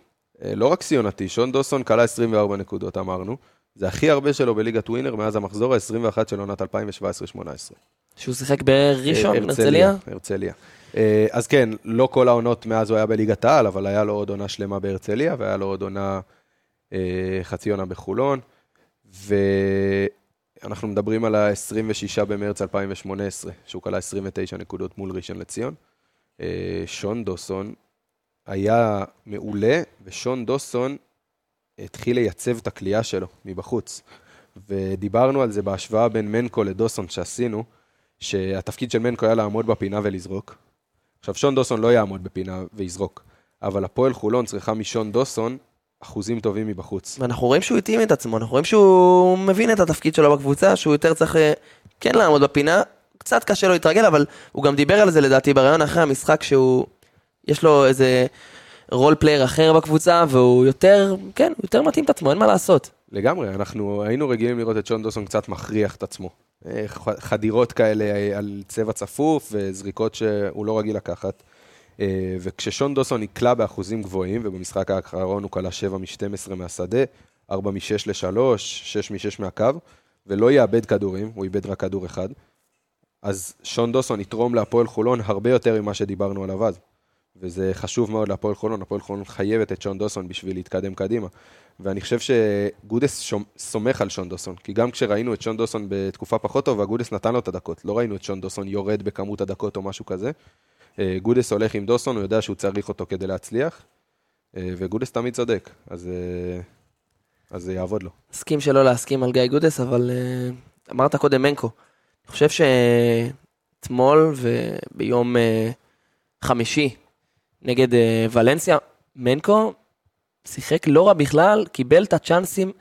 B: אה, לא רק סיונתי, שון דוסון כלה 24 נקודות, אמרנו. זה הכי הרבה שלו בליגת ווינר מאז המחזור ה-21 של עונת 2017-2018.
A: שהוא שיחק בראשון,
B: אה,
A: הרצליה.
B: הרצליה. אה, אז כן, לא כל העונות מאז הוא היה בליגת העל, אבל היה לו עוד עונה שלמה בהרצליה, והיה לו עוד עונה, חצי עונה בחולון. ואנחנו מדברים על ה-26 במרץ 2018, שהוא כלה 29 נקודות מול ראשון לציון. אה, שון דוסון היה מעולה, ושון דוסון התחיל לייצב את הכלייה שלו מבחוץ. ודיברנו על זה בהשוואה בין מנקו לדוסון שעשינו, שהתפקיד של מנקו היה לעמוד בפינה ולזרוק. עכשיו, שון דוסון לא יעמוד בפינה ויזרוק, אבל הפועל חולון צריכה משון דוסון אחוזים טובים מבחוץ.
A: ואנחנו רואים שהוא התאים את עצמו, אנחנו רואים שהוא מבין את התפקיד שלו בקבוצה, שהוא יותר צריך אה, כן לעמוד בפינה. קצת קשה לו להתרגל, אבל הוא גם דיבר על זה לדעתי בריאיון אחרי המשחק, שהוא, יש לו איזה role player אחר בקבוצה, והוא יותר, כן, יותר מתאים את עצמו, אין מה לעשות.
B: לגמרי, אנחנו היינו רגילים לראות את שון דוסון קצת מכריח את עצמו. אה, חדירות כאלה על צבע צפוף וזריקות שהוא לא רגיל לקחת. אה, וכששון דוסון קולע באחוזים גבוהים, ובמשחק האחרון הוא קלע 7 מ-12 מהשדה, 4 מ-6 ל-3, 6 מ-6 מהקו, ולא איבד כדורים, הוא איבד רק כדור אחד. אז שון דוסון יתרום להפועל חולון הרבה יותר ממה שדיברנו עליו אז. וזה חשוב מאוד להפועל חולון, הפועל חולון חייבת את שון דוסון בשביל להתקדם קדימה. ואני חושב שגודס סומך על שון דוסון, כי גם כשראינו את שון דוסון בתקופה פחות טובה, גודס נתן לו את הדקות. לא ראינו את שון דוסון יורד בכמות הדקות או משהו כזה. אה, גודס הולך עם דוסון, הוא יודע שהוא צריך אותו כדי להצליח, אה, וגודס תמיד צודק, אז, אה, אז זה יעבוד לו.
A: הסכים שלא להסכים על גיא גודס, אבל אמרת קודם מנקו. אני חושב שאתמול וביום חמישי נגד ולנסיה, מנקו שיחק לא רע בכלל, קיבל את הצ'אנסים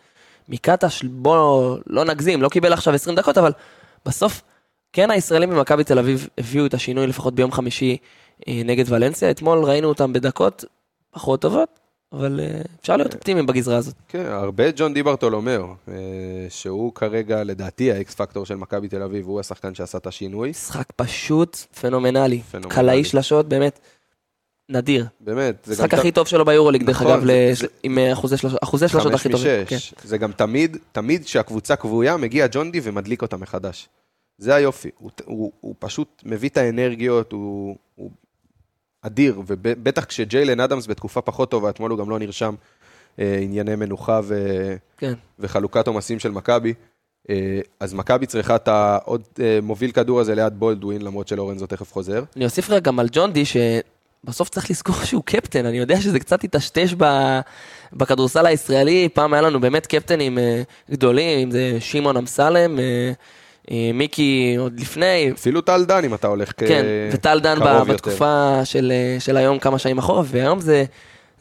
A: מקטש, בוא לא נגזים, לא קיבל עכשיו 20 דקות, אבל בסוף כן הישראלים ממכבי תל אביב הביאו את השינוי לפחות ביום חמישי אה, נגד ולנסיה. אתמול ראינו אותם בדקות פחות טובות, אבל אה, אפשר להיות אופטימיים בגזרה הזאת.
B: כן, הרבה ג'ון דיברטול אומר, אה, שהוא כרגע, לדעתי, האקס פקטור של מכבי תל אביב, הוא השחקן שעשה את השינוי.
A: משחק פשוט פנומנלי. קלעי שלשות, באמת, נדיר.
B: באמת,
A: המשחק. הכי טוב שלו ביורוליג, דרך
B: נכון,
A: אגב, עם אה, אחוזי
B: חמש
A: הכי טובים. כן.
B: משש. זה גם תמיד, תמיד כשהקבוצה כבויה, מגיע ג'ון די ומדליק אותה מחדש. זה היופי. הוא, הוא, הוא פשוט מביא את האנרגיות, הוא, הוא אדיר, ובטח כשג'יילן אדמס בתקופה פחות טובה, אתמול הוא גם לא נרשם אה, ענייני מנוחה ו,
A: כן.
B: וחלוקת עומסים של מכבי. אה, אז מכבי צריכה את העוד אה, מוביל כדור הזה ליד בולדווין, למרות שלורנזו תכף חוזר.
A: אני אוסיף רגע גם על ג'ון די, שבסוף צריך לזכור שהוא קפטן, אני יודע שזה קצת היטשטש ב... בכדורסל הישראלי, פעם היה לנו באמת קפטנים אה, גדולים, אם זה שמעון אמסלם, אה, מיקי עוד לפני,
B: אפילו טל דן, אם אתה הולך כ...
A: כן, וטל דן
B: קרוב יותר.
A: בתקופה של, אה, של היום כמה שנים אחורה, והיום זה,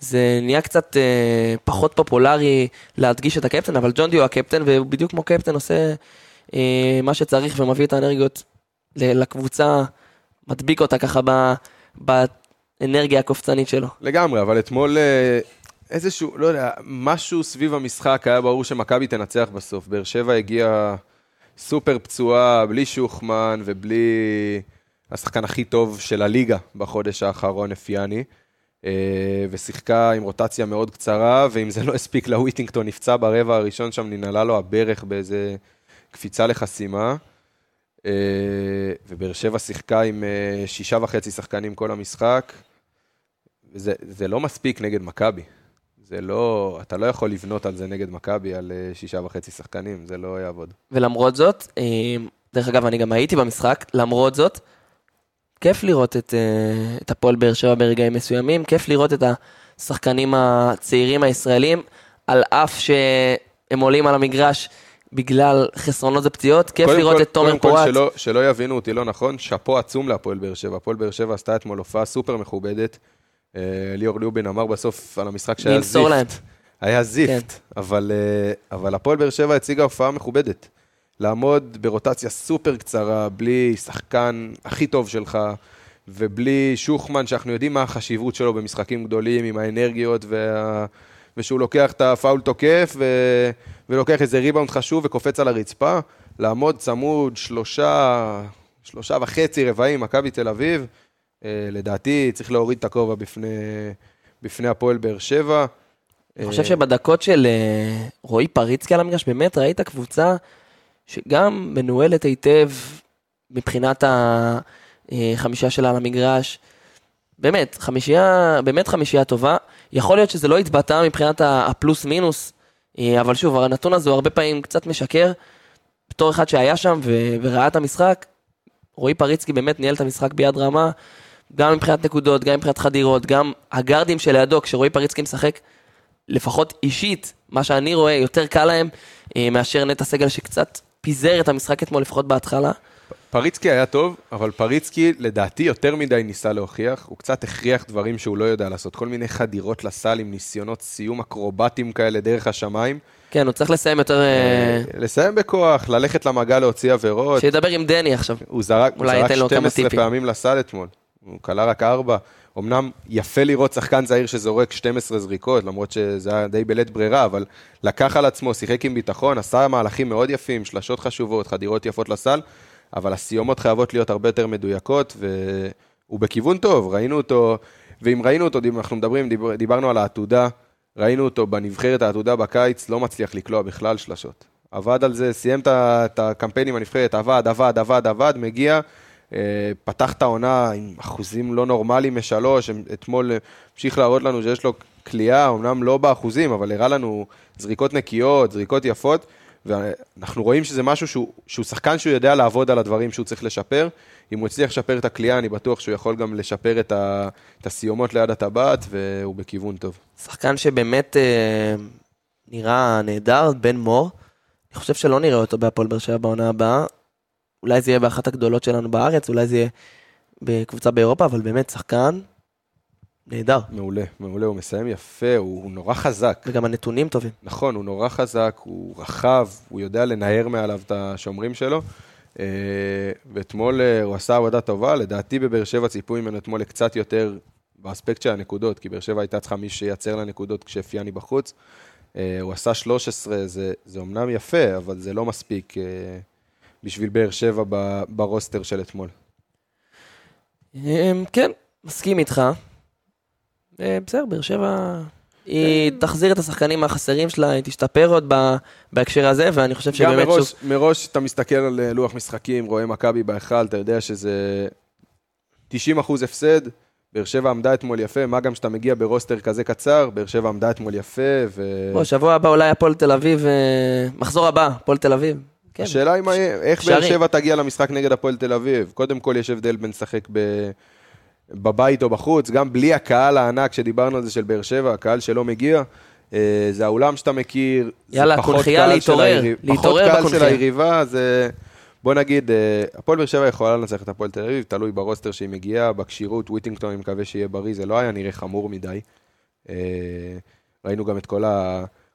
A: זה נהיה קצת אה, פחות פופולרי להדגיש את הקפטן, אבל ג'ון די הוא הקפטן, והוא בדיוק כמו קפטן עושה אה, מה שצריך ומביא את האנרגיות לקבוצה, מדביק אותה ככה ב, באנרגיה הקופצנית שלו.
B: לגמרי, אבל אתמול אה, איזשהו, לא יודע, משהו סביב המשחק היה ברור שמכבי תנצח בסוף. באר שבע הגיעה סופר פצועה, בלי שוחמן ובלי השחקן הכי טוב של הליגה בחודש האחרון, אפיאני. אה, ושיחקה עם רוטציה מאוד קצרה, ואם זה לא הספיק לה, וויטינגטון נפצע ברבע הראשון שם, ננעלה לו הברך באיזה קפיצה לחסימה. אה, ובאר שבע שיחקה עם אה, שישה וחצי שחקנים כל המשחק. זה, זה לא מספיק נגד מכבי. זה לא, אתה לא יכול לבנות על זה נגד מכבי, על אה, שישה וחצי שחקנים, זה לא יעבוד.
A: ולמרות זאת, אה, דרך אגב, אני גם הייתי במשחק, למרות זאת, כיף לראות את, אה, את הפועל באר שבע ברגעים מסוימים, כיף לראות את השחקנים הצעירים הישראלים, על אף שהם עולים על המגרש בגלל חסרונות ופציעות, כיף לראות
B: כל-
A: את תומר
B: קודם כל,
A: פורט.
B: שלא, שלא יבינו אותי לא נכון, שאפו עצום להפועל באר שבע. הפועל באר שבע עשתה אתמול הופעה סופר מכובדת. אה, ליאור ליובין אמר בסוף על המשחק שהיה
A: נמסור להם.
B: זיפט. היה זיפט, אבל, אה, אבל הפועל באר שבע הציגה הופעה מכובדת. לעמוד ברוטציה סופר קצרה, בלי שחקן הכי טוב שלך, ובלי שוחמן, שאנחנו יודעים מה החשיבות שלו במשחקים גדולים, עם האנרגיות, וה... ושהוא לוקח את הפאול תוקף, ו... ולוקח איזה ריבאונד חשוב וקופץ על הרצפה. לעמוד צמוד שלושה, שלושה וחצי רבעים, מכבי תל אביב. אה, לדעתי צריך להוריד את הכובע בפני, בפני הפועל באר שבע.
A: אני חושב שבדקות של אה, רועי פריצקי על המגרש, באמת ראית קבוצה שגם מנוהלת היטב מבחינת החמישה שלה על המגרש. באמת, חמישייה, באמת חמישייה טובה. יכול להיות שזה לא התבטא מבחינת הפלוס מינוס, אה, אבל שוב, הנתון הזה הוא הרבה פעמים קצת משקר. בתור אחד שהיה שם וראה את המשחק, רועי פריצקי באמת ניהל את המשחק ביד רמה, גם מבחינת נקודות, גם מבחינת חדירות, גם הגארדים שלידו, כשרועי פריצקי משחק, לפחות אישית, מה שאני רואה, יותר קל להם אה, מאשר נטע סגל שקצת פיזר את המשחק אתמול, לפחות בהתחלה.
B: פריצקי היה טוב, אבל פריצקי לדעתי יותר מדי ניסה להוכיח, הוא קצת הכריח דברים שהוא לא יודע לעשות, כל מיני חדירות לסל עם ניסיונות סיום אקרובטיים כאלה דרך השמיים.
A: כן, הוא צריך לסיים יותר... אה,
B: לסיים בכוח, ללכת למגע להוציא עבירות.
A: שידבר עם דני עכשיו.
B: הוא זרק, הוא זרק
A: ייתן לו כמה
B: 12
A: טיפים.
B: פעמים לסל אתמול. הוא כלה רק 4. אמנם יפה לראות שחקן צעיר שזורק 12 זריקות, למרות שזה היה די בלית ברירה, אבל לקח על עצמו, שיחק עם ביטחון, עשה מהלכים מאוד יפים, שלשות חשובות, חדירות יפות לסל, אבל הסיומות חייבות להיות הרבה יותר מדויקות, והוא בכיוון טוב, ראינו אותו, ואם ראינו אותו, אנחנו מדברים, דיבר, דיברנו על העתודה, ראינו אותו בנבחרת העתודה בקיץ, לא מצליח לקלוע בכלל שלשות. עבד על זה, סיים את הקמפיין עם הנבחרת, עבד, עבד, עבד, עבד, מגיע, אה, פתח את העונה עם אחוזים לא נורמליים משלוש, אתמול המשיך להראות לנו שיש לו כליאה, אמנם לא באחוזים, אבל הראה לנו זריקות נקיות, זריקות יפות, ואנחנו רואים שזה משהו שהוא, שהוא שחקן שהוא יודע לעבוד על הדברים שהוא צריך לשפר. אם הוא הצליח לשפר את הכלייה, אני בטוח שהוא יכול גם לשפר את, ה, את הסיומות ליד הטבעת, והוא בכיוון טוב.
A: שחקן שבאמת אה, נראה נהדר, בן מור. אני חושב שלא נראה אותו בהפועל באר שבע בעונה הבאה. אולי זה יהיה באחת הגדולות שלנו בארץ, אולי זה יהיה בקבוצה באירופה, אבל באמת שחקן נהדר.
B: מעולה, מעולה, הוא מסיים יפה, הוא, הוא נורא חזק.
A: וגם הנתונים טובים.
B: נכון, הוא נורא חזק, הוא רחב, הוא יודע לנער מעליו את השומרים שלו. אה, ואתמול אה, הוא עשה עבודה טובה, לדעתי בבאר שבע ציפו ממנו אתמול לקצת יותר באספקט של הנקודות, כי באר שבע הייתה צריכה מי שייצר לה נקודות כשאפיאני בחוץ. אה, הוא עשה 13, זה, זה אמנם יפה, אבל זה לא מספיק בשביל באר שבע ב- ברוסטר של אתמול.
A: אמ, כן, מסכים איתך. אה, בסדר, באר שבע... היא תחזיר את השחקנים החסרים שלה, היא תשתפר עוד בהקשר הזה, ואני חושב
B: גם
A: שבאמת
B: מראש,
A: שוב...
B: מראש אתה מסתכל על אה, לוח משחקים, רואה מכבי בהיכל, אתה יודע שזה 90 אחוז הפסד. באר שבע עמדה אתמול יפה, מה גם שאתה מגיע ברוסטר כזה קצר, באר שבע עמדה אתמול יפה, ו...
A: בוא, שבוע הבא אולי הפועל תל אביב, אה, מחזור הבא, הפועל תל אביב. כן,
B: השאלה היא יהיה, איך באר. שבע תגיע למשחק נגד הפועל תל אביב. קודם כל יש הבדל בין לשחק ב... בבית או בחוץ, גם בלי הקהל הענק שדיברנו על זה של באר שבע, הקהל שלא מגיע. אה, זה האולם שאתה מכיר,
A: יאללה,
B: זה פחות קהל של
A: להתעורר,
B: היריב- פחות
A: להתעורר
B: קהל של. היריבה, זה... בוא נגיד, אה, הפועל באר שבע יכולה לנצח את הפועל תל אביב, תלוי ברוסטר שהיא מגיעה, בכשירות, וויטינגטון, אני מקווה שיהיה בריא, זה לא היה נראה חמור מדי. אה, ראינו גם את כל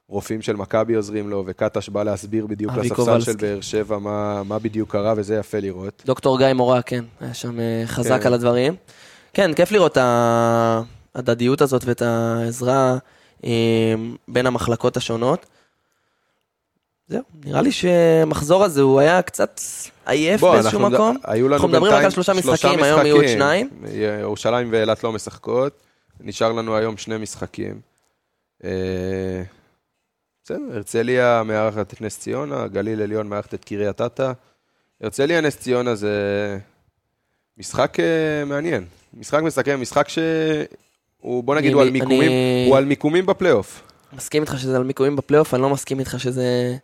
B: הרופאים של מכבי עוזרים לו, וקטש בא להסביר בדיוק לספסל של. באר שבע מה, מה בדיוק קרה, וזה יפה לראות.
A: דוקטור גיא מורה, כן, היה שם אה, חזק
B: כן.
A: על הדברים. כן, כיף לראות את ההדדיות הזאת ואת העזרה אה, בין המחלקות השונות. זהו, נראה לי שהמחזור הזה הוא היה קצת עייף
B: בוא,
A: באיזשהו
B: אנחנו
A: מקום.
B: היו לנו
A: אנחנו מדברים רק על שלושה משחקים, היום יהיו עוד שניים.
B: ירושלים ואילת לא משחקות, נשאר לנו היום שני משחקים. בסדר, הרצליה מארחת את נס ציונה, גליל עליון מארחת את קריית אתא. הרצליה נס ציונה זה משחק אה, מעניין, משחק מסכם, משחק שהוא הוא, בוא נגיד,
A: אני-
B: הוא על
A: אני-
B: מיקומים, הוא על מיקומים בפלייאוף.
A: מסכים איתך שזה על מיקומים בפלייאוף, אני לא מסכים איתך שזה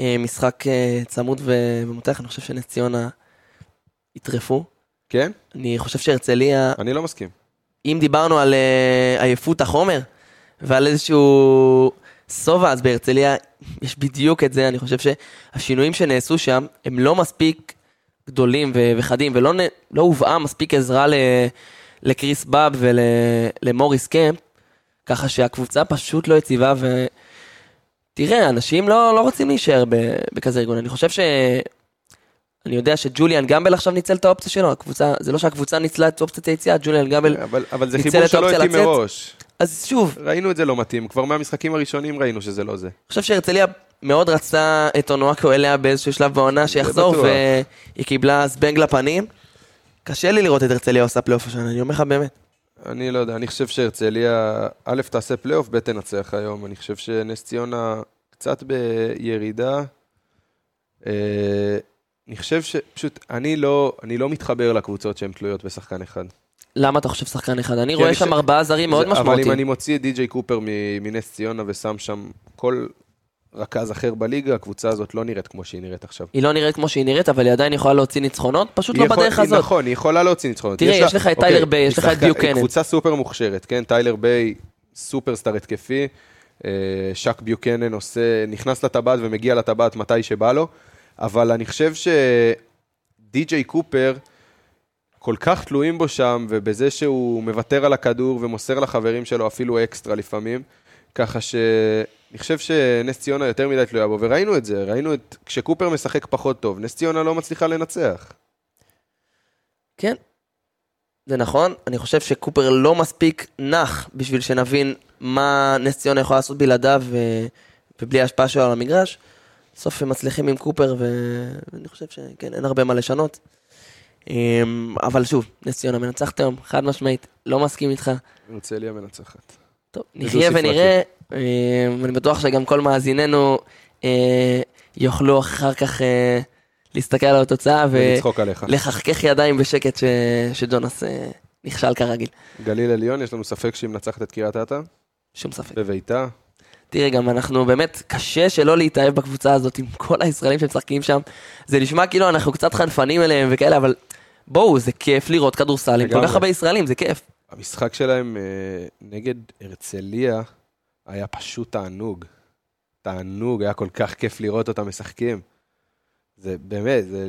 A: אה, משחק אה, צמוד ומותח, אני חושב שנס ציונה יטרפו.
B: כן?
A: אני חושב שהרצליה,
B: אני לא מסכים.
A: אם דיברנו על אה, עייפות החומר ועל איזשהו שובע, אז בהרצליה יש בדיוק את זה, אני חושב שהשינויים שנעשו שם הם לא מספיק גדולים ו- וחדים, ולא נ- לא הובאה מספיק עזרה ל- לקריס באב ולמוריס קמפ, ככה שהקבוצה פשוט לא יציבה, ותראה, אנשים לא, לא רוצים להישאר ב- בכזה ארגון, אני חושב ש... אני יודע שג'וליאן גמבל עכשיו ניצל את האופציה שלו, הקבוצה, זה לא שהקבוצה ניצלה את אופציית היציאה, ג'וליאן גמבל,
B: אבל, אבל זה
A: ניצל
B: חיבור
A: את
B: שלא
A: האופציה לצאת.
B: מראש.
A: אז שוב,
B: ראינו את זה לא מתאים, כבר מהמשחקים הראשונים ראינו שזה לא זה.
A: אני חושב שהרצליה מאוד רצה את אונואקו אליה באיזשהו שלב בעונה שיחזור. והיא קיבלה זבנג לפנים. קשה לי לראות את הרצליה עושה פלייאוף השנה, אני אומר לך באמת.
B: אני לא יודע, אני חושב שהרצליה, א', תעשה פלייאוף, ב', תנצח היום. אני חושב שנס ציונה קצת בירידה. אה, אני חושב שפשוט, אני לא, אני לא מתחבר לקבוצות שהן תלויות בשחקן אחד.
A: למה אתה חושב שחקן אחד? אני רואה שם ארבעה זרים מאוד
B: זה- אבל אם
A: משמעותיים.
B: אני מוציא את די.ג'יי קופר מנס ציונה ושם שם כל רכז אחר בליגה, הקבוצה הזאת לא נראית כמו שהיא נראית עכשיו.
A: היא לא נראית כמו שהיא נראית, אבל היא עדיין יכולה להוציא ניצחונות, פשוט לא
B: יכול-
A: בדרך הזאת.
B: נכון, היא יכולה להוציא ניצחונות.
A: תראה, יש לך את
B: אוקיי,
A: טיילר ביי, יש לך את ביוקנן.
B: קבוצה סופר מוכשרת, כן? טיילר ביי, סופרסטאר התקפי. אה, שק ביוקנן עושה, נכנס לטבעת ומגיע לטבעת מתי שבא לו, אבל אני חושב שדי.ג'יי קופר, כל כך תלויים בו שם, ובזה שהוא מוותר על הכדור ומוסר לחברים שלו אפילו אקסטרה לפעמים, ככה שאני חושב שנס ציונה יותר מדי תלויה בו, וראינו את זה, ראינו את... כשקופר משחק פחות טוב, נס ציונה לא מצליחה לנצח.
A: כן, זה נכון. אני חושב שקופר לא מספיק נח בשביל שנבין מה נס ציונה יכולה לעשות בלעדיו ו... ובלי ההשפעה שלו על המגרש. בסוף הם מצליחים עם קופר, ואני חושב שכן, אין הרבה מה לשנות. אמ, אבל שוב, נס ציונה מנצחת היום, חד משמעית, לא מסכים איתך.
B: הרצליה מנצחת.
A: טוב, נחיה. ונראה, אמ, אני בטוח שגם כל מאזיננו אה, יוכלו אחר כך אה, להסתכל על התוצאה. ולחכך ידיים בשקט ש... שג'ונס אה, נכשל כרגיל.
B: גליל עליון, יש לנו ספק שהיא מנצחת את קריית אתא,
A: שום ספק.
B: בביתה.
A: תראה, גם אנחנו באמת, קשה שלא להתאהב בקבוצה הזאת עם כל הישראלים שמשחקים שם. זה נשמע כאילו אנחנו קצת חנפנים אליהם וכאלה, אבל בואו, זה כיף לראות כדורסל עם כל. כך הרבה ישראלים, זה כיף.
B: המשחק שלהם אה, נגד הרצליה היה פשוט תענוג. תענוג, היה כל כך כיף לראות אותם משחקים. זה באמת, זה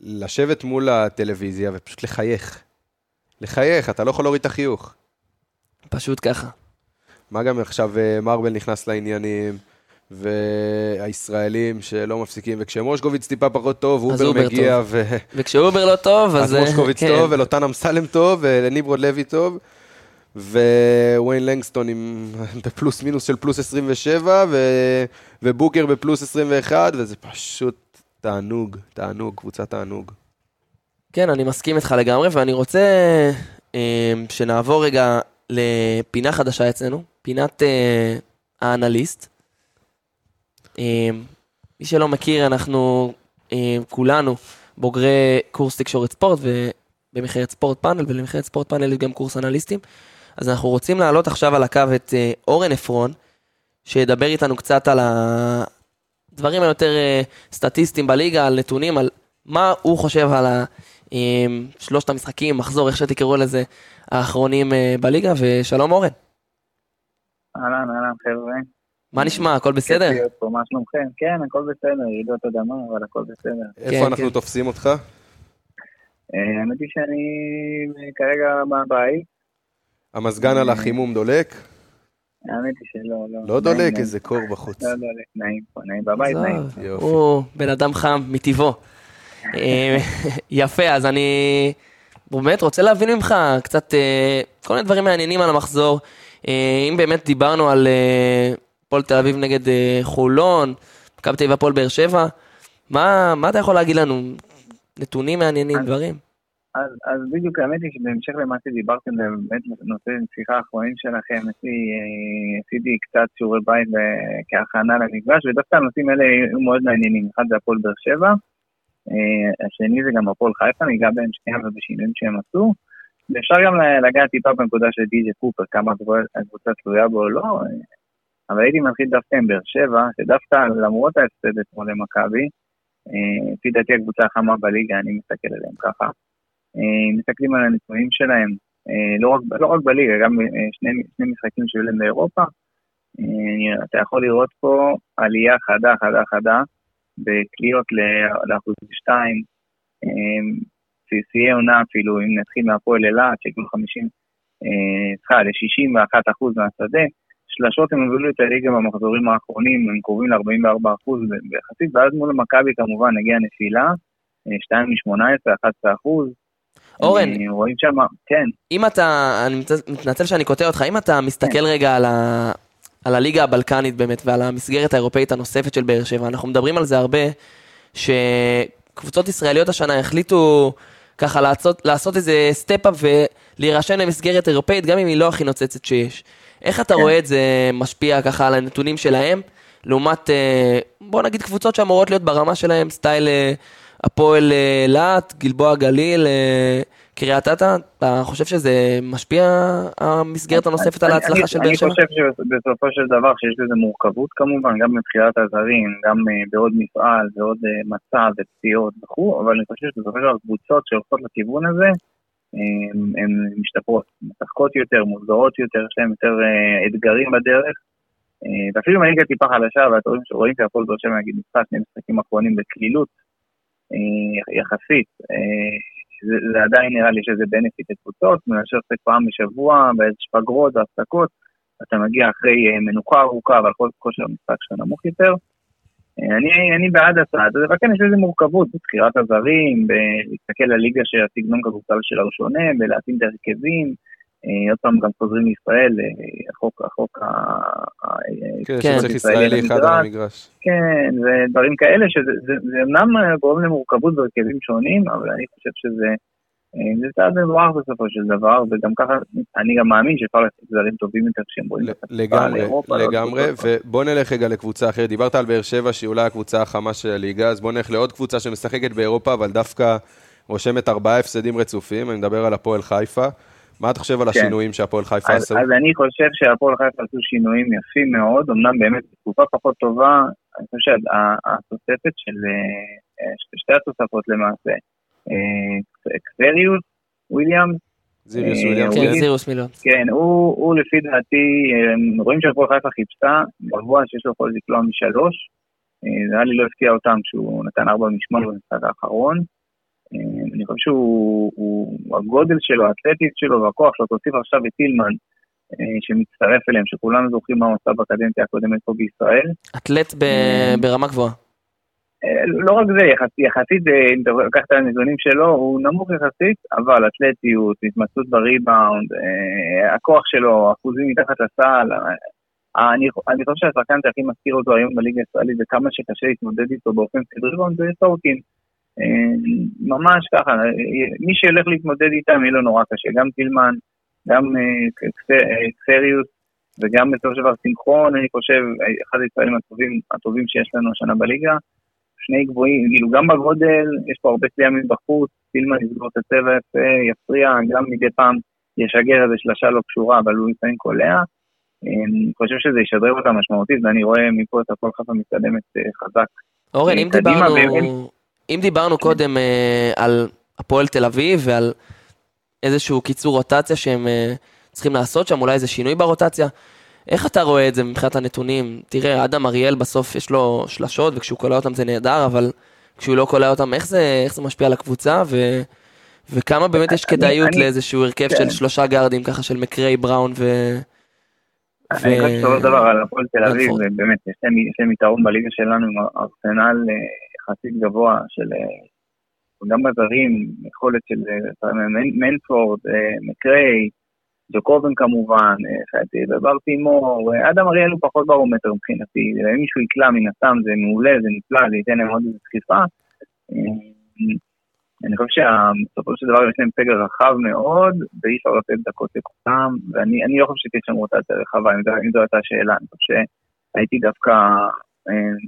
B: לשבת מול הטלוויזיה ופשוט לחייך. לחייך, אתה לא יכול להוריד את החיוך.
A: פשוט ככה.
B: מה גם עכשיו אה, מרבל נכנס לעניינים, והישראלים שלא מפסיקים, וכשמושקוביץ טיפה פחות טוב, אובר
A: אובר
B: מגיע, ו...
A: וכשאובר לא טוב, אז...
B: אז
A: אה,
B: מושקוביץ
A: כן.
B: טוב, ולוטן אמסלם טוב, ולניברוד לוי טוב, וויין לנגסטון עם בפלוס מינוס של פלוס 27, ו... ובוקר בפלוס 21, וזה פשוט תענוג, תענוג, קבוצה תענוג.
A: כן, אני מסכים איתך לגמרי, ואני רוצה אה, שנעבור רגע לפינה חדשה אצלנו, פינת אה, האנליסט. אה, מי שלא מכיר, אנחנו אה, כולנו בוגרי קורס תקשורת ספורט, ובמכללת ספורט פאנל, ולמכללת ספורט פאנל יש גם קורס אנליסטים. אז אנחנו רוצים להעלות עכשיו על הקו את אה, אורן עפרון, שידבר איתנו קצת על הדברים היותר סטטיסטיים בליגה, על נתונים, על מה הוא חושב על ה... שלושת המשחקים, מחזור, איך שתקראו לזה, האחרונים בליגה, ושלום אורן.
E: אהלן, אהלן, חבר'ה.
A: מה נשמע, הכל בסדר?
E: מה שלומכם? כן, הכל בסדר, רעידות אדמה, אבל הכל בסדר.
B: איפה אנחנו
A: כן.
B: תופסים אותך?
E: אה, האמת היא שאני כרגע בבית,
B: המזגן על החימום דולק?
E: האמת היא שלא, לא.
B: לא דולק. איזה קור בחוץ.
E: לא דולק, נעים פה, נעים בבית, נעים.
A: הוא בן אדם חם מטבעו. אה, יפה, אז אני באמת רוצה להבין ממך קצת אה, כל מיני דברים מעניינים על המחזור. אם באמת דיברנו על הפועל תל אביב נגד אה, חולון, מכבי תל אביב הפועל באר שבע, מה מה אתה יכול להגיד לנו? נתונים מעניינים,
E: אז-
A: דברים?
E: אז, אז בדיוק האמת היא שבהמשך למה שדיברתם, באמת נושא שיחה האחרונים שלכם, עשיתי, אה, עשיתי קצת שיעורי בית כהכנה למפגש, ודווקא הנושאים האלה היו מאוד מעניינים. אחד זה הפועל באר שבע, אה, השני זה גם הפועל חיפה, ניגע בהם שנייה ובשינויים שהם עשו, אפשר גם לגעת טיפה בנקודה של די.ג'י קופר, כמה הקבוצה תלויה בו או לא, אבל הייתי מתחיל דווקא עם באר שבע, שדווקא למרות ההפסד אתמול למכבי, אה, לפי דעתי הקבוצה החמה בליגה, אני מסתכל עליהם ככה. אה, מסתכלים על הנתונים שלהם, אה, לא רק, לא רק בליגה, גם שני, משחקים שהיו להם באירופה. אתה יכול לראות פה עלייה חדה, חדה, חדה, בקליעות לאחוז 2, שיאי עונה אפילו, אם נתחיל מהפועל אילת, שכאילו 50, סליחה, ל-61 אחוז מהשדה, שלשות הם הובילו את הליגה במחזורים האחרונים, הם קרובים ל-44 אחוז ביחסית, ואז מול מכבי כמובן הגיעה נפילה, 2 מ-18, 11 אחוז.
A: אורן,
E: אה, רואים שם, כן.
A: אם אתה, אני מתנצל שאני קוטע אותך, אם אתה מסתכל כן. רגע על, ה, על הליגה הבלקנית באמת ועל המסגרת האירופאית הנוספת של באר שבע, אנחנו מדברים על זה הרבה, שקבוצות ישראליות השנה החליטו ככה לעשות, לעשות איזה step-up ולהירשם למסגרת אירופאית, גם אם היא לא הכי נוצצת שיש. איך אתה כן. רואה את זה משפיע ככה על הנתונים שלהם, לעומת, אה, בוא נגיד קבוצות שאמורות להיות ברמה שלהם, סטייל אה, הפועל אילת, גלבוע גליל, קריית אתא, אתה חושב שזה משפיע, המסגרת הנוספת על ההצלחה של באר שבע?
E: אני חושב שבסופו של דבר שיש לזה מורכבות כמובן, גם מבחינת הזרים, גם אה, בעוד מפעל ועוד אה, מצע ופציעות וכו', אבל אני חושב שבסופו של דבר קבוצות שהולכות לכיוון הזה, הן משתפרות, משחקות יותר, מוסדרות יותר, יש להן יותר אה, אתגרים בדרך. ואפילו אם הליגה טיפה חלשה, ואתם רואים שהפועל באר שבע נגיד ניצחה שני משחקים אחרונים בקלילות יחסית, זה, עדיין נראה לי שזה בנפיט לקבוצות, מאשר פעם בשבוע, באיזה פגרות והפסקות, אתה מגיע אחרי אה, מנוחה ארוכה, אבל כל כושר המשחק שלך נמוך יותר. אה, אני, אני בעד הצעד הזה, וכן יש לזה מורכבות בבחירת הזרים, בלהסתכל על ליגה שהסגנון כדורסל שלה הוא שונה, בלהתאים את ההרכבים. אה, עוד פעם גם חוזרים לישראל, החוק, החוק ה...
B: כן, שצריך ישראלי אחד על המגרש.
E: כן, ודברים כאלה, שזה אמנם גורם למורכבות בהרכבים שונים, אבל אני חושב שזה... זה צעד מבורך בסופו של דבר, וגם ככה, אני גם מאמין שאפשר לעשות זרים טובים יותר כשהם רואים את
B: לגמרי, לגמרי, ובוא נלך רגע לקבוצה אחרת. דיברת על באר שבע, שהיא אולי הקבוצה החמה של הליגה, אז בוא נלך לעוד קבוצה שמשחקת באירופה, אבל דווקא רושמת ארבעה הפסדים רצופים, אני מדבר על הפועל חיפה. מה אתה חושב על כן. השינויים שהפועל חיפה עשו?
E: אז אני חושב שהפועל חיפה עשו שינויים יפים מאוד, אמנם באמת תקופה פחות טובה, אני חושב שהתוספת של, אה, שתי התוספות למעשה, אה, קסריוס, וויליאמס,
B: זיריוס אה, וויליאמס,
A: כן, זיריוס מילון.
E: כן, הוא לפי דעתי, רואים שהפועל חיפה חיפשה, גבוה שיש לו יכול לקלוע משלוש, נראה לי לא הפתיע אותם כשהוא נתן ארבע משמונה במשחק האחרון. אה, אני חושב שהוא, הגודל שלו, האתלטית שלו והכוח שלו, תוסיף עכשיו את טילמן, אה, שמצטרף אליהם, שכולנו זוכרים מה הוא עשה בקדנציה הקודמת פה בישראל.
A: אתלט אה, ברמה גבוהה.
E: לא רק זה, יחסית, יחסית, אם אתה לוקח את הנתונים שלו, הוא נמוך יחסית, אבל אתלטיות, התמצאות בריבאונד, הכוח שלו, אחוזים מתחת לסל, אני, אני חושב שהשחקן שהכי מזכיר אותו היום בליגה הישראלית וכמה שקשה להתמודד איתו באופן סדריבון זה סורקין. אה, ממש ככה, מי שהולך להתמודד איתם יהיה לו נורא קשה, גם טילמן, גם קסריוס אה, וגם בסופו של דבר שמחון, אני חושב, אחד הישראלים הטובים, הטובים שיש לנו השנה בליגה. שני גבוהים, כאילו גם בגודל, יש פה הרבה צליעה מבחוץ, טילמן יסגור את הצבע יפה, יפריע, גם מדי פעם ישגר איזה שלושה לא קשורה, אבל הוא לפעמים קולע. אה, אני חושב שזה ישדרג אותה משמעותית, ואני רואה מפה את הכל חיפה מתקדמת חזק.
A: אורן, אם דיברנו... אם דיברנו קודם אה, על הפועל תל אביב ועל איזשהו קיצור רוטציה שהם אה, צריכים לעשות שם, אולי איזה שינוי ברוטציה, איך אתה רואה את זה מבחינת הנתונים? תראה, אדם אריאל בסוף יש לו שלשות, וכשהוא קולע אותם זה נהדר, אבל כשהוא לא קולע אותם, איך זה, איך זה משפיע על הקבוצה? ו... וכמה באמת יש כדאיות אני, לאיזשהו הרכב כן. של שלושה גארדים, ככה של מקריי, בראון ו...
E: אני חושב שבסופו של דבר על הפועל תל אביב, באמת, יש להם יתרון בליגה שלנו עם ארסנל אה, יחסית גבוה של, אה, גם בזרים, יכולת של אה, מנפורד, מקריי, ג'וקובן כמובן, ובר תימור, אדם אריאל הוא פחות ברומטר מבחינתי, אם מישהו יקלע מן הסתם זה מעולה, זה נפלא, זה ייתן להם עוד איזו דחיפה. אני חושב שבסופו של דבר יש להם פגר רחב מאוד, ואי אפשר לתת דקות לכולם, ואני לא חושב שתהיה שם רוטציה רחבה, אם זו הייתה השאלה, אני חושב שהייתי דווקא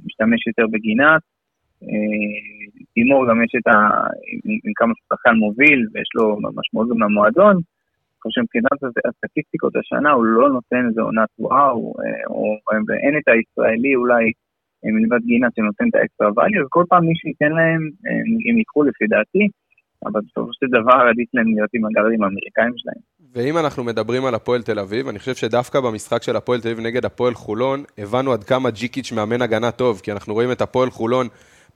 E: משתמש יותר בגינת, אה, תימור גם יש את ה... עם כמה שחקן מוביל, ויש לו משמעות גם למועדון. אני חושב שמבחינת הסטטיסטיקות השנה הוא לא נותן איזה עונת וואו, אה, או ואין את הישראלי אולי אה, מלבד גינה שנותן את האקסטרה value, וכל פעם מי שייתן להם, אה, הם ייקחו לפי דעתי, אבל בסופו של דבר עדיף להם להיות עם הגרדים האמריקאים שלהם.
B: ואם אנחנו מדברים על הפועל תל אביב, אני חושב שדווקא במשחק של הפועל תל אביב נגד הפועל חולון, הבנו עד כמה ג'יקיץ' מאמן הגנה טוב, כי אנחנו רואים את הפועל חולון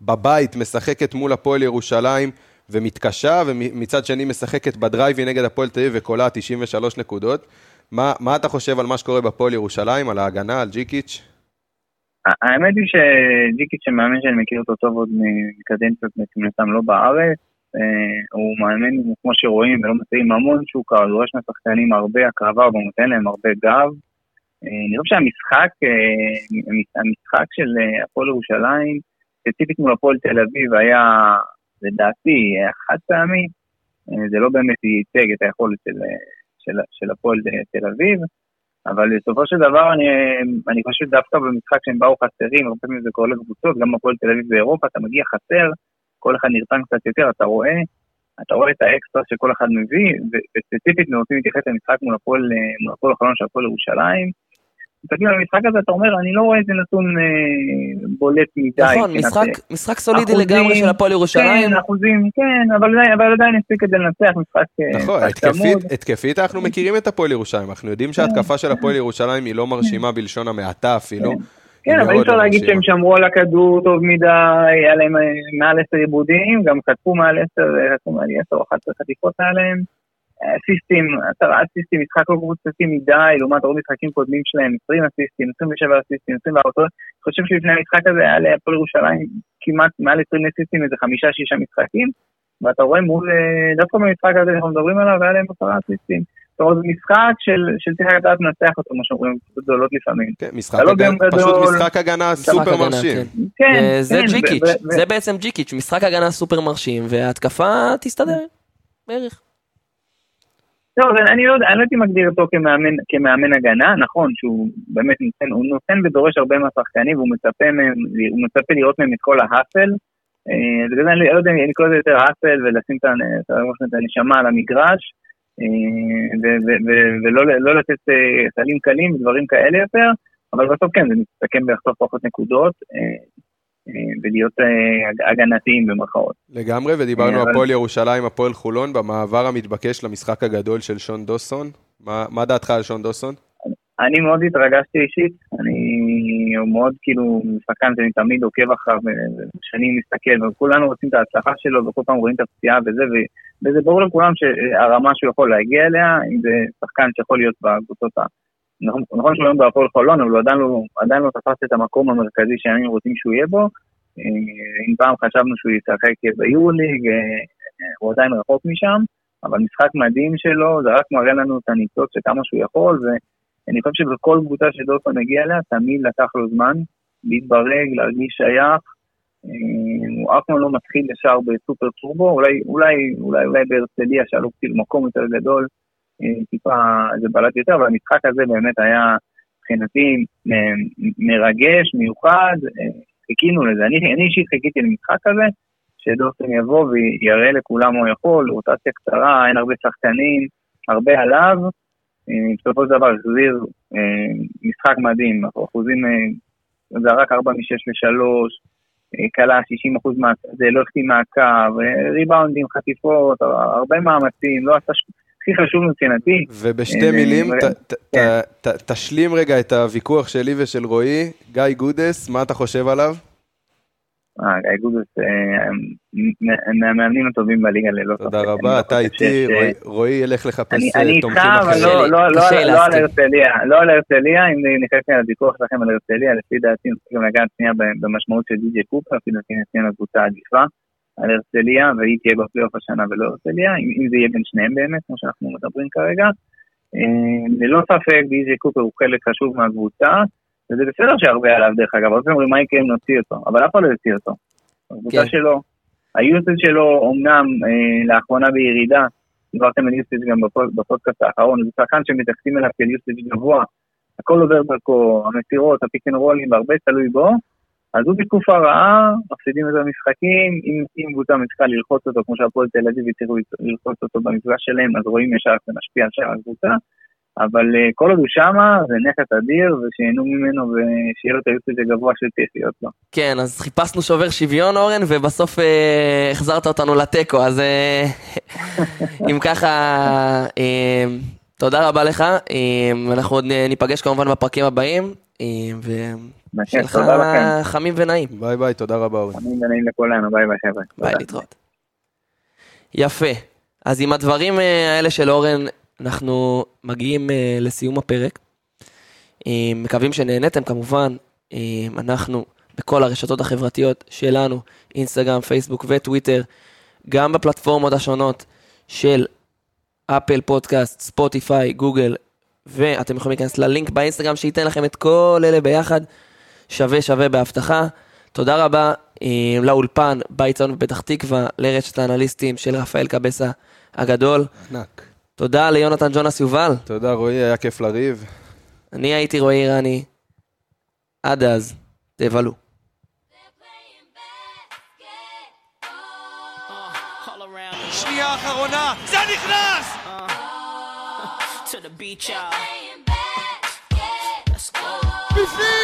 B: בבית משחקת מול הפועל ירושלים ומתקשה, ומצד שני משחקת בדרייבי נגד הפועל תל אביב וקולה 93 נקודות. מה, מה אתה חושב על מה שקורה בפועל ירושלים, על ההגנה, על ג'יקיץ'?
E: האמת היא שג'יקיץ' שמאמן שאני מכיר אותו טוב עוד מקדנציות מבחינתם לא בארץ, אה, הוא מאמן כמו שרואים ולא מציעים המון שוקה, הוא דורש מהשחקנים הרבה הקרבה, הוא נותן להם הרבה גב. אה, אני חושב שהמשחק, אה, המשחק של הפועל ירושלים, ספציפית מול הפועל תל אביב היה, לדעתי, חד פעמי, זה לא באמת ייצג את היכולת של, של, של הפועל תל אביב, אבל בסופו של דבר אני, אני חושב דווקא במשחק שהם באו חסרים, הרבה פעמים זה קורה לקבוצות, גם הפועל תל אביב באירופה, אתה מגיע חסר, כל אחד נרתן קצת יותר, אתה רואה, אתה רואה את האקסטרה שכל אחד מביא, וספציפית אנחנו רוצים להתייחס למשחק מול הפועל החלון של הפועל ירושלים. מסתכלים על המשחק הזה, אתה אומר, אני לא רואה איזה נתון אה, בולט מדי.
A: נכון, משחק, משחק סולידי אחוזים, לגמרי של הפועל ירושלים.
E: כן, אחוזים, כן, אבל, אבל עדיין הספיק את זה לנצח משחק
B: אה, נכון, התקפית, התקפית אנחנו מכירים את הפועל ירושלים, אנחנו יודעים שההתקפה של הפועל ירושלים היא לא מרשימה בלשון המעטה אפילו.
E: כן. כן, אבל אי אפשר להגיד שהם שמרו על הכדור טוב מדי, היה להם מעל עשר עיבודים, גם חטפו מעל עשר, חטפו מעל עשר או אחת עשר חטיפות עליהם. אסיסטים, עשרה אסיסטים, משחק לא קבוצתי מדי, לעומת רוב משחקים קודמים שלהם, 20 אסיסטים, 27 אסיסטים, 24 אסיסטים, אני חושב שלפני המשחק הזה היה להפועל ירושלים כמעט מעל 20 אסיסטים, איזה חמישה-שישה משחקים, ואתה רואה מול, אה, דווקא במשחק הזה שאנחנו מדברים עליו, היה להם עשרה אסיסטים. זאת אומרת, זה משחק של, של צריך לדעת לנצח אותו, כמו שאומרים, גדולות לפעמים.
B: כן, משחק לא הגנה, פשוט משחק הגנה סופר מרשים.
A: כן, כן. זה כן, ג'יקיץ', זה בעצם ג'יקיץ', משחק הגנה סופר מרשים, וההתקפה תסתדר, בערך.
E: לא, אני לא יודע, אני לא הייתי מגדיר אותו כמאמן, כמאמן הגנה, נכון שהוא באמת נותן, הוא נותן ודורש הרבה מהשחקנים והוא מצפה, מהם, הוא מצפה לראות מהם את כל ההאפל. אה, אני לא יודע אם קורא לזה יותר האפל ולשים את הנשמה על המגרש. אה, ולא לא לתת אה, סלים קלים ודברים כאלה יותר, אבל בסוף כן, זה מסתכם בלחטוף פחות נקודות. ולהיות הגנתיים במרכאות.
B: לגמרי, ודיברנו על הפועל ירושלים, הפועל חולון, במעבר המתבקש למשחק הגדול של שון דוסון. מה, מה דעתך על שון דוסון?
E: אני מאוד התרגשתי אישית, אני מאוד כאילו שחקן שאני תמיד עוקב אחריו, ושאני מסתכל, וכולנו רוצים את ההצלחה שלו, וכל פעם רואים את הפציעה וזה, וזה ברור לכולם שהרמה שהוא יכול להגיע אליה, אם זה שחקן שיכול להיות בקבוצות. נכון, נכון שהוא היום בהפועל חולון, אבל הוא עדיין לא, לא תפס את המקום המרכזי שהיינו רוצים שהוא יהיה בו. אם פעם חשבנו שהוא ישחק ביורוליג, הוא עדיין רחוק משם, אבל משחק מדהים שלו, זה רק מראה לנו את הניצוץ של כמה שהוא יכול, ואני חושב שבכל קבוצה שדולפון הגיע אליה, תמיד לקח לו זמן להתברג, להרגיש שייך. הוא אף פעם לא מתחיל ישר בסופר טורבו, אולי, אולי, אולי, אולי בהרצליה, שהיה לו כאילו מקום יותר גדול, אה, טיפה זה בלט יותר, אבל המשחק הזה באמת היה מבחינתי מרגש, מיוחד, אה, חיכינו לזה. אני, אישית חיכיתי למשחק הזה, שדורסון יבוא ויראה לכולם הוא יכול, רוטציה קצרה, אין הרבה שחקנים, הרבה עליו. אה, בסופו של דבר החזיר משחק מדהים, אחוזים, זה רק 4 מ-6 ל-3, כלה 60% מהשדה, לא החתים מהקו, ריבאונדים, חטיפות, הרבה מאמצים, לא עשה הכי חשוב מבחינתי.
B: ובשתי מילים, כן. תשלים רגע את הוויכוח שלי ושל רועי. גיא גודס, מה אתה חושב עליו?
E: אה, גיא גודס, אה, מהמאמנים הטובים בליגה ללא
B: ספק. תודה רבה, אתה איתי, רועי ילך לחפש
E: תומכים אחרים. אני איתך, אבל לא, לא, לא על הרצליה, לא על הרצליה, אם נכנסתי על הוויכוח שלכם על הרצליה, לפי דעתי, אני צריך לגעת שנייה במשמעות של די.ג'יי קופר, אפילו שנייה לקבוצה עדיפה. על הרצליה, והיא תהיה בפלייאוף השנה ולא הרצליה, אם, אם זה יהיה בין שניהם באמת, כמו שאנחנו מדברים כרגע. אה, ללא ספק, די.ג'יי קופר הוא חלק חשוב מהקבוצה, וזה בסדר שהרבה עליו דרך אגב, הרבה אומרים מה יקרה אם נוציא אותו, אבל אף אחד לא יוציא אותו. הקבוצה כן. שלו, היוסד שלו אמנם אה, לאחרונה בירידה, דיברתם על יוסד גם בפודקאסט האחרון, זה שחקן שמתייחסים אליו כאל יוסד גבוה, הכל עובר דרכו, המסירות, הפיק אנד רולים, והרבה תלוי בו, אז הוא בתקופה רעה, מפסידים את המשחקים, אם, קבוצה מצליחה ללחוץ אותו, כמו שהפועל תל אביב הצליחו ללחוץ אותו במפגש שלהם, אז רואים ישר זה משפיע על שאר הקבוצה. אבל אה, כל עוד הוא שמה, זה נכס אדיר, ושיהנו ממנו ושיהיה לו את ה usage הגבוה שצריך להיות לו.
A: כן, אז חיפשנו שובר שוויון, אורן, ובסוף אה, החזרת אותנו לתיקו, אז אה, אם ככה, אה, תודה רבה לך. אנחנו עוד ניפגש כמובן בפרקים הבאים, אה, ושיהיה לך
E: תודה לכם.
A: חמים ונעים.
B: ביי ביי, תודה רבה אורן.
E: חמים ונעים לכולנו, ביי ביי חבר'ה.
A: ביי. להתראות. יפה. אז עם הדברים אה, האלה של אורן, אנחנו מגיעים אה, לסיום הפרק. אה, מקווים שנהניתם כמובן. אנחנו בכל הרשתות החברתיות שלנו, אינסטגרם, פייסבוק וטוויטר, גם בפלטפורמות השונות של אפל פודקאסט, ספוטיפיי, גוגל, ואתם יכולים להיכנס ללינק באינסטגרם שייתן לכם את כל אלה ביחד, שווה שווה בהבטחה. תודה רבה אה, לאולפן, בית צאן בפתח תקווה, לרשת האנליסטים של רפאל קבסה הגדול.
B: ענק.
A: תודה ליונתן ג'ונס יובל,
B: תודה רועי, היה כיף לריב.
A: אני הייתי רועי אירני. עד אז, תבלו.
D: שנייה אחרונה, זה נכנס!
C: to the beach, y'all. Let's go.